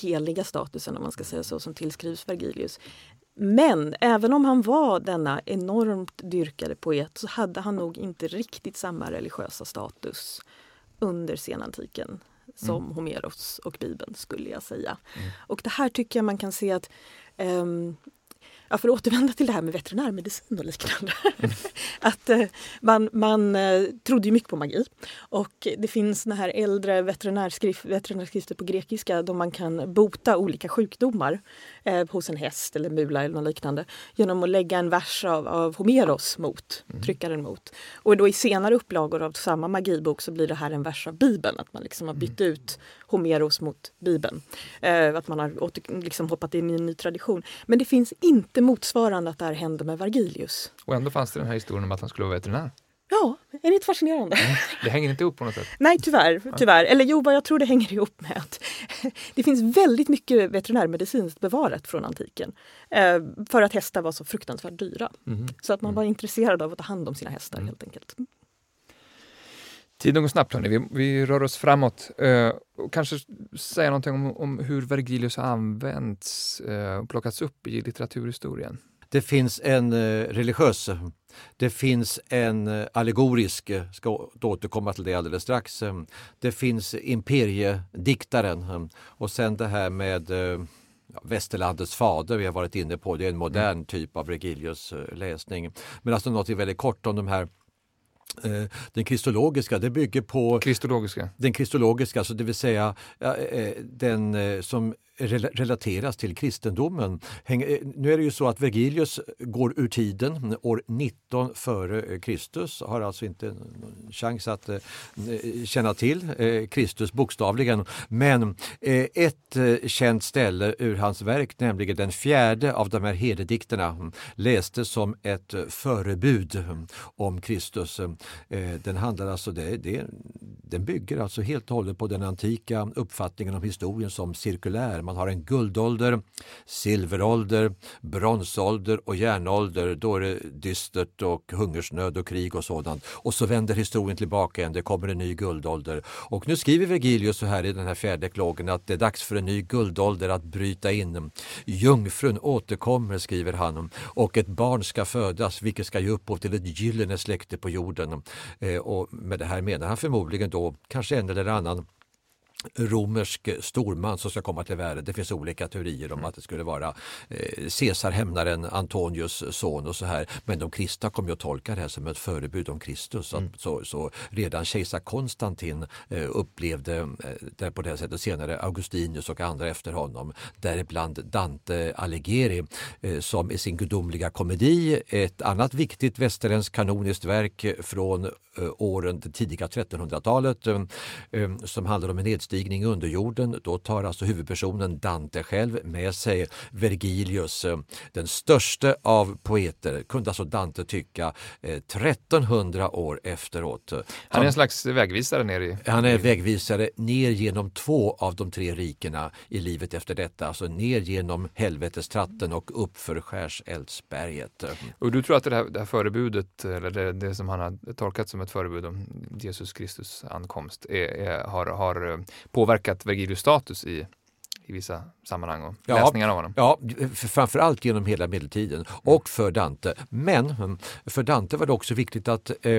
heliga statusen, om man ska säga så, som tillskrivs Vergilius. Men även om han var denna enormt dyrkade poet så hade han nog inte riktigt samma religiösa status under senantiken som mm. Homeros och Bibeln skulle jag säga. Mm. Och det här tycker jag man kan se att um, ja, för att återvända till det här med veterinärmedicin och liknande. Mm. (laughs) att eh, man, man eh, trodde ju mycket på magi. Och det finns såna här äldre veterinärskrift, veterinärskrifter på grekiska då man kan bota olika sjukdomar eh, hos en häst eller mula eller något liknande genom att lägga en vers av, av Homeros mot, mm. trycka den mot. Och då i senare upplagor av samma magibok så blir det här en vers av Bibeln, att man liksom har bytt mm. ut Homeros mot Bibeln. Eh, att man har åter, liksom hoppat in i en ny tradition. Men det finns inte motsvarande att det här hände med Vergilius. Och ändå fanns det den här historien om att han skulle vara veterinär. Ja, är det inte fascinerande? Mm. Det hänger inte ihop på något sätt? (laughs) Nej, tyvärr. tyvärr. Eller jo, vad jag tror det hänger ihop med att (laughs) det finns väldigt mycket veterinärmedicinskt bevarat från antiken. Eh, för att hästar var så fruktansvärt dyra. Mm. Så att man mm. var intresserad av att ta hand om sina hästar mm. helt enkelt. Tiden går snabbt, hörni. Vi, vi rör oss framåt. Eh, och kanske säga någonting om, om hur Vergilius har använts eh, och plockats upp i litteraturhistorien. Det finns en eh, religiös, det finns en eh, allegorisk, jag ska återkomma till det alldeles strax. Eh, det finns imperiediktaren eh, och sen det här med ja, Västerlandets fader, vi har varit inne på, det är en modern mm. typ av Vergilius läsning. Men alltså något väldigt kort om de här Eh, den kristologiska, det bygger på... Kristologiska? Den kristologiska, alltså det vill säga den eh, som relateras till kristendomen. Eh, nu är det ju så att Vergilius går ur tiden år 19 före eh, Kristus, har alltså inte en chans att eh, känna till Kristus bokstavligen. Men ett känt ställe ur hans verk, nämligen den fjärde av de här herdedikterna, lästes som ett förebud om Kristus. Den handlar alltså, det, det, den bygger alltså helt och hållet på den antika uppfattningen om historien som cirkulär. Man har en guldålder, silverålder, bronsålder och järnålder. Då är det dystert och hungersnöd och krig och sådant. Och så vänder historien tillbaka igen, det kommer en ny guldålder. Och nu skriver Vergilius så här i den här fjärde eklogen att det är dags för en ny guldålder att bryta in. Jungfrun återkommer, skriver han, och ett barn ska födas vilket ska ge upphov till ett gyllene släkte på jorden. Eh, och med det här menar han förmodligen då kanske en eller annan romersk storman som ska komma till världen. Det finns olika teorier om mm. att det skulle vara eh, Caesar, hämnaren, Antonius son och så här. Men de kristna kommer att tolka det här som ett förebud om Kristus. Mm. Så, så, redan kejsar Konstantin eh, upplevde eh, det på det sättet. Senare Augustinus och andra efter honom. Däribland Dante Alighieri som i sin gudomliga komedi, ett annat viktigt västerländskt kanoniskt verk från åren, det tidiga 1300-talet eh, eh, som handlar om en nedstigning nedstigning under jorden. Då tar alltså huvudpersonen Dante själv med sig Vergilius, eh, den största av poeter, kunde alltså Dante tycka 1300 eh, år efteråt. Han är en slags vägvisare ner i... Han är vägvisare ner genom två av de tre rikena i livet efter detta, alltså ner genom helvetestratten och upp för Skärseldsberget. Och du tror att det här, det här förebudet, eller det, det, som han har tolkat som ett förebud om Jesus Kristus ankomst, är, är, har, har påverkat Vergilius status i, i vissa sammanhang och ja, läsningar av honom. Ja, framförallt genom hela medeltiden och för Dante. Men för Dante var det också viktigt att eh,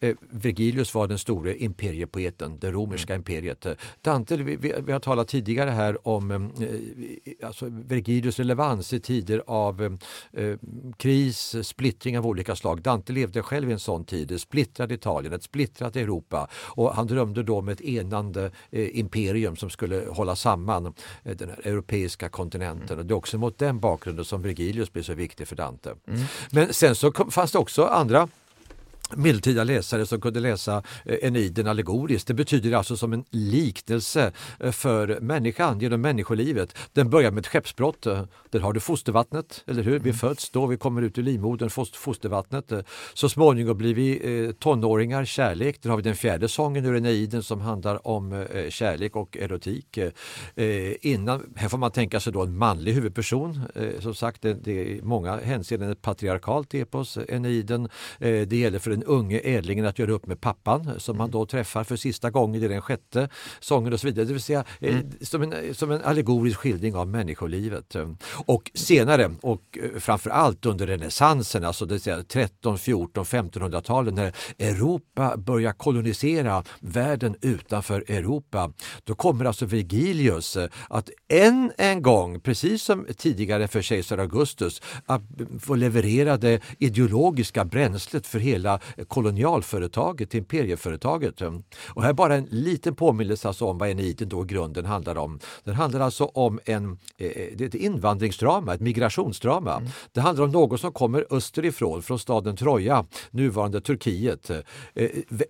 eh, Vergilius var den store imperiepoeten, det romerska mm. imperiet. Dante, vi, vi, har talat tidigare här om eh, alltså Vergilius relevans i tider av eh, kris, splittring av olika slag. Dante levde själv i en sån tid, ett splittrat Italien, ett splittrat Europa och han drömde då om ett enande eh, imperium som skulle hålla samman eh, den här europeiska kontinenten. Och det är också mot den bakgrunden som Virgilius blir så viktig för Dante. Mm. Men sen så fanns det också andra medeltida läsare som kunde läsa eh, Eniden allegoriskt. Det betyder alltså som en liknelse eh, för människan genom människolivet. Den börjar med ett skeppsbrott. Eh, där har du fostervattnet, eller hur? Vi mm. föds då, vi kommer ut ur livmodern, fostervattnet. Så småningom blir vi tonåringar, kärlek. Där har vi den fjärde sången ur Eneiden som handlar om kärlek och erotik. Innan, här får man tänka sig då en manlig huvudperson. Som sagt, det är i många hänseenden ett patriarkalt epos, Eneiden. Det gäller för den unge ädlingen att göra upp med pappan som man mm. då träffar för sista gången i den sjätte sången och så vidare. Det vill säga eh, mm. som, en, som en allegorisk skildring av människolivet. Och senare och eh, framförallt under renässansen, alltså det vill säga 13, 14, 1500-talen när Europa börjar kolonisera världen utanför Europa. Då kommer alltså Virgilius eh, att än en gång, precis som tidigare för kejsar Augustus, att få leverera det ideologiska bränslet för hela kolonialföretaget, imperieföretaget. Och här är bara en liten påminnelse alltså om vad Eniden då i grunden handlar om. Den handlar alltså om en, eh, det är ett invandringsdrama, ett migrationsdrama. Mm. Det handlar om någon som kommer österifrån, från staden Troja, nuvarande Turkiet, eh,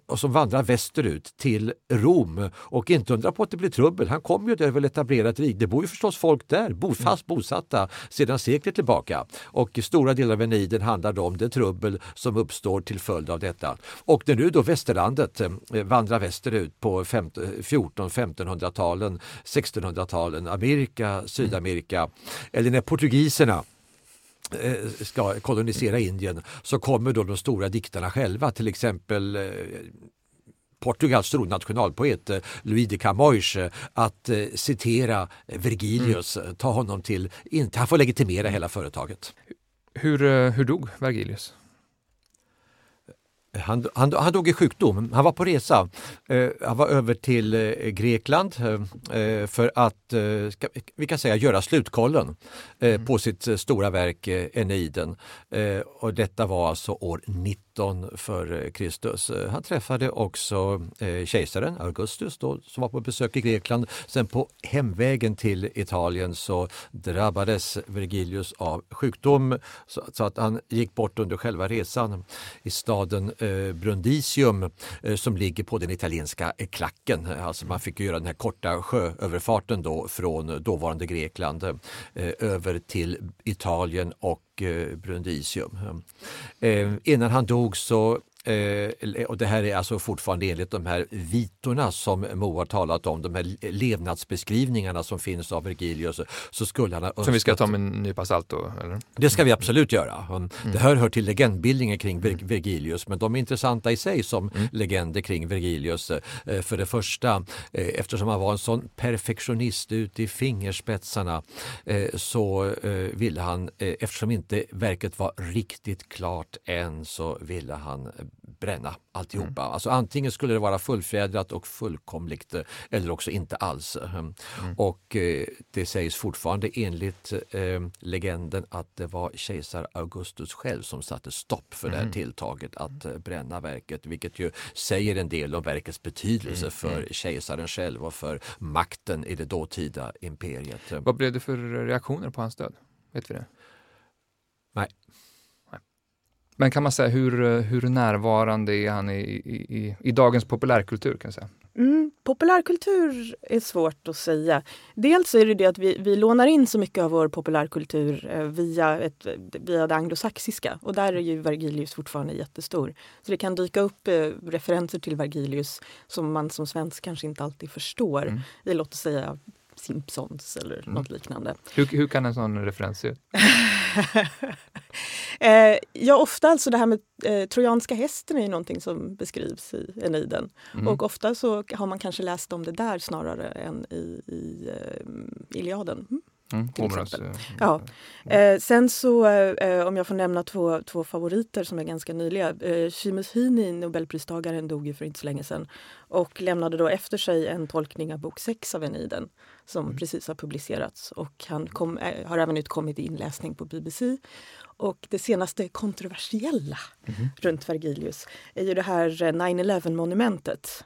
och som vandrar västerut till Rom. Och inte undra på att det blir trubbel. Han kommer ju över etablerat rik. Det bor ju förstås folk där, bo, fast bosatta sedan sekler tillbaka. Och stora delar av Eniden handlar om det trubbel som uppstår till följd av detta. Och när nu då västerlandet eh, vandrar västerut på 14-1500-talen, 1600-talen, Amerika, Sydamerika, eller när portugiserna eh, ska kolonisera Indien så kommer då de stora diktarna själva, till exempel eh, Portugals nationalpoet Louis de Camões att citera Vergilius, mm. ta honom till, han får legitimera hela företaget. Hur, hur dog Vergilius? Han, han, han dog i sjukdom. Han var på resa. Eh, han var över till eh, Grekland eh, för att, eh, ska, vi kan säga, göra slutkollen eh, mm. på sitt eh, stora verk Eneiden. och detta var alltså år 19 16 för eh, Kristus. Eh, han träffade också eh, kejsaren Augustus då, som var på besök i Grekland. Sen på hemvägen till Italien så drabbades Vergilius av sjukdom så att han gick bort under själva resan i staden Brundisium som ligger på den italienska klacken. Alltså man fick göra den här korta sjööverfarten då från dåvarande Grekland över till Italien och Eh, Brundisium. Eh, innan han dog så Eh, och det här är alltså fortfarande enligt de här vitorna som Mo har talat om, de här levnadsbeskrivningarna som finns av Vergilius. Så skulle han ha önskat... Som vi ska ta med en nypa salt då? Eller? Det ska vi absolut göra. Mm. Det här hör till legendbildningen kring Ver Vergilius men de är intressanta i sig som mm. legender kring Vergilius. Eh, för det första, eh, eftersom han var en sån perfektionist ut i fingerspetsarna eh, så eh, ville han, eh, eftersom inte verket var riktigt klart än, så ville han bränna alltihopa. Mm. Alltså antingen skulle det vara fullfjädrat och fullkomligt eh, eller också inte alls. Mm. Och eh, det sägs fortfarande enligt eh, legenden att det var kejsar Augustus själv som satte stopp för mm. det här mm. tilltaget att eh, bränna verket, vilket ju säger en del om verkets betydelse mm. för mm. kejsaren själv och för makten i det dåtida imperiet. Vad blev det för reaktioner på hans död? Vet vi det? Nej. Men kan man säga hur, hur närvarande är han i, i, i, i dagens populärkultur? Kan säga? Mm, populärkultur är svårt att säga. Dels är det det att vi, vi lånar in så mycket av vår populärkultur eh, via, ett, via det anglosaxiska och där är ju Vergilius fortfarande jättestor. Så det kan dyka upp eh, referenser till Vergilius som man som svensk kanske inte alltid förstår mm. i låt oss säga Simpsons eller mm. något liknande. Hur, hur kan en sån referens se ut? (laughs) eh, ja, ofta alltså det här med eh, trojanska hästen är ju någonting som beskrivs i Eniden. Mm. Och ofta så har man kanske läst om det där snarare än i, i eh, Iliaden. Mm. Mm, till exempel. Eh, ja. Eh, sen så, eh, om jag får nämna två, två favoriter som är ganska nyliga. Eh, Seamus Heaney, nobelpristagaren, dog ju för inte så länge sedan och lämnade då efter sig en tolkning av bok 6 av Eniden som mm. precis har publicerats. Och han kom, eh, har även utkommit i inläsning på BBC. Och det senaste kontroversiella mm. runt Vergilius är ju det här 9-11-monumentet.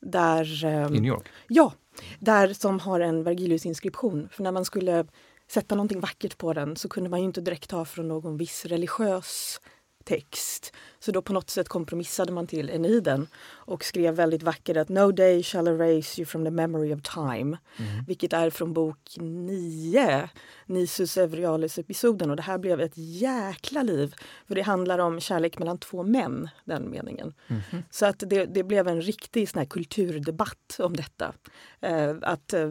Där, ehm, I New York? Ja, där som har en Vergilius-inskription. För när man skulle sätta någonting vackert på den så kunde man ju inte direkt ta från någon viss religiös text. Så då på något sätt kompromissade man till Eniden och skrev väldigt vackert att No day shall erase you from the memory of time. Mm. Vilket är från bok 9, Nisus Evrialis-episoden. Och det här blev ett jäkla liv. För det handlar om kärlek mellan två män, den meningen. Mm. Så att det, det, blev en riktig sån kulturdebatt om detta. Eh, att eh,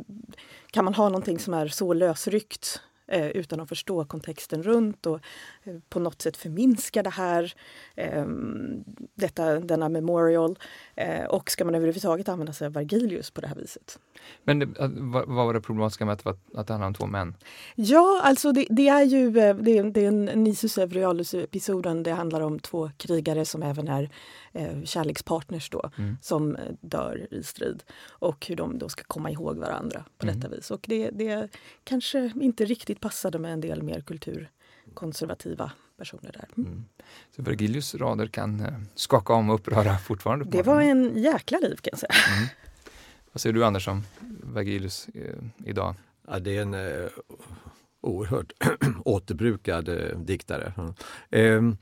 kan man ha någonting som är så lösryckt eh, utan att förstå kontexten runt och eh, på något sätt förminska det här, eh, detta, denna memorial. Eh, och ska man överhuvudtaget använda sig av Vergilius på det här viset? Men det, vad, vad var det problematiska med att, att det handlar om två män? Ja, alltså det, det är ju eh, det, det är en Nisus Evrialus-episoden. Det handlar om två krigare som även är eh, kärlekspartners då, mm. som dör i strid. Och hur de då ska komma ihåg varandra på mm. detta vis. Och det, det kanske inte riktigt passade med en del mer kulturkonservativa personer där. Mm. Så Vergilius rader kan eh, skaka om och uppröra fortfarande? det var en jäkla liv kan jag säga. Mm. Vad säger du Anders om Vergilius eh, idag? Ja, det är en eh, oerhört (clears throat) återbrukad eh, diktare. Mm.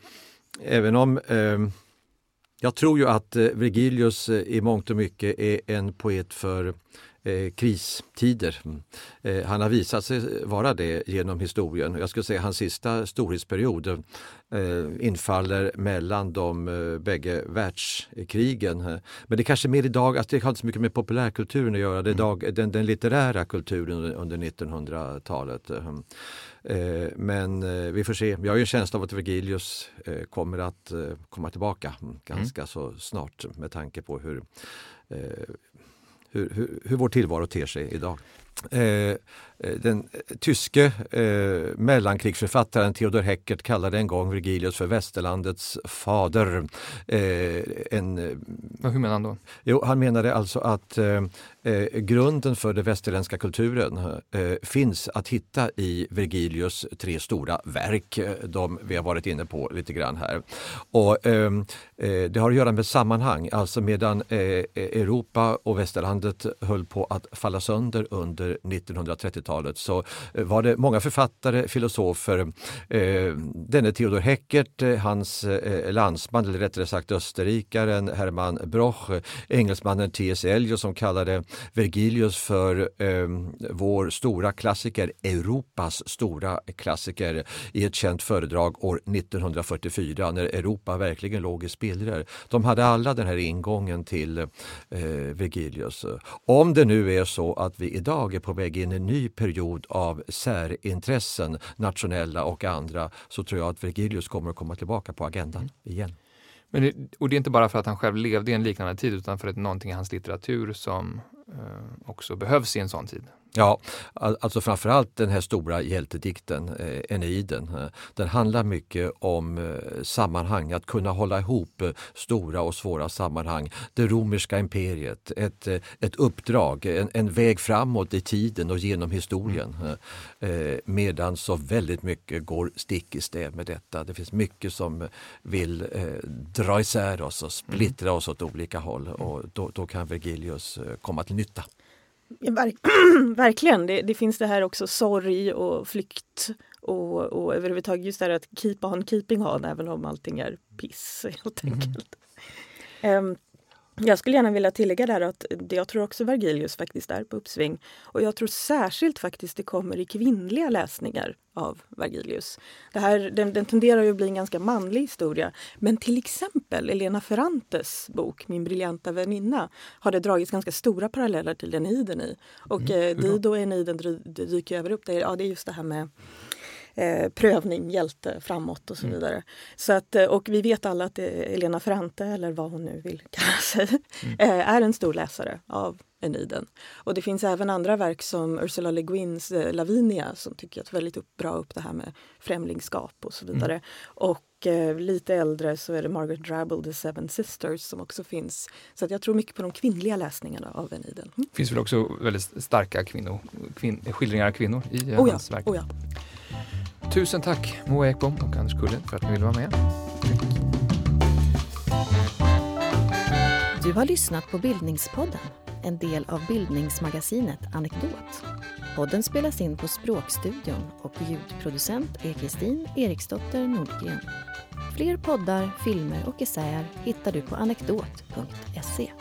även om ehm, jag tror ju att eh, Vergilius eh, i mångt och mycket är en poet för eh, kristider. Mm. Eh, han har visat sig vara det genom historien. Jag skulle säga hans sista storhetsperiod eh, infaller mellan de eh, bägge världskrigen. Men det är kanske mer idag, alltså det har inte så mycket med populärkulturen att göra, det är mm. dag, den, den litterära kulturen under 1900-talet. Eh, men eh, vi får se. Jag har ju en känsla av att Vergilius eh, kommer att komma tillbaka ganska mm. så snart med tanke på hur hur, hur, hur vår tillvaro ter sig idag. Eh, Eh, den tyske eh, mellankrigsförfattaren Theodor Heckert kallade en gång Virgilius för västerlandets fader. Eh, en, Hur menar han då? Jo, han menade alltså att eh, eh grunden för den västerländska kulturen eh, finns att hitta i Virgilius tre stora verk, de vi har varit inne på lite grann här. Och, ehm, det har att göra med sammanhang, alltså medan Europa och västerlandet höll på att falla sönder under under 1930-talet så eh, var det många författare, filosofer. Eh, denne Theodor Heckert, eh, hans eh, landsman, eller rättare sagt österrikaren Hermann Broch, engelsmannen T.S. Eliot som kallade Vergilius för eh, vår stora klassiker, Europas stora klassiker i ett känt föredrag år 1944 när Europa verkligen låg i spillror. De hade alla den här ingången till eh, Vergilius. Om det nu är så att vi idag är på väg in i en ny period av särintressen, nationella och andra, så tror jag att Vergilius kommer att komma tillbaka på agendan igen. Men det, och det är inte bara för att han själv levde i en liknande tid utan för att det är någonting i hans litteratur som också behövs i en sån tid? Ja, alltså framförallt den här stora hjältedikten, eh, Eneiden. Eh, den handlar mycket om eh, sammanhang, att kunna hålla ihop eh, stora och svåra sammanhang. Det romerska imperiet, ett, eh, ett uppdrag, en, en väg framåt i tiden och genom historien. Mm. Eh, medan så väldigt mycket går stick i stäv med detta. Det finns mycket som vill dra isär oss och splittra oss åt olika håll och då, då kan Vergilius komma till nytta. Ja, verk (clears throat) verkligen. Det, det, finns det här också sorg och flykt och, och överhuvudtaget just det här att keep on keeping on även om allting är piss (laughs) helt mm. enkelt. Mm. Um, jag skulle gärna vilja tillägga där att jag tror också Vergilius faktiskt är på uppsving. Och jag tror särskilt faktiskt det kommer i kvinnliga läsningar av Vergilius. Det här, den, den tenderar ju att bli en ganska manlig historia. Men till exempel Elena Ferrantes bok Min briljanta väninna har det dragits ganska stora paralleller till Eniden i. Och mm. eh, Dido och Eniden dyker över upp det. Ja, det är just det här med eh, prövning, hjälte framåt och så mm. vidare. Så att, eh, och vi vet alla att Elena Ferrante, eller vad hon nu vill kalla sig, mm. (laughs) eh, är en stor läsare av Eniden. Och det finns även andra verk som Ursula Le Guins eh, Lavinia som tycker att väldigt upp, bra upp det här med främlingskap och så vidare. Mm. Och eh, lite äldre så är det Margaret Drabble, The Seven Sisters som också finns. Så att jag tror mycket på de kvinnliga läsningarna av Eniden. Mm. Det finns väl också väldigt starka kvinnor, kvin, skildringar av kvinnor i eh, oh ja, hans verk. Oh ja. Tusen tack Moa Ekbom och Anders Kulle för att ni ville vara med. Du har lyssnat på Bildningspodden, en del av bildningsmagasinet Anekdot. Podden spelas in på Språkstudion och ljudproducent är Kristin Eriksdotter Nordgren. Fler poddar, filmer och essäer hittar du på anekdot.se.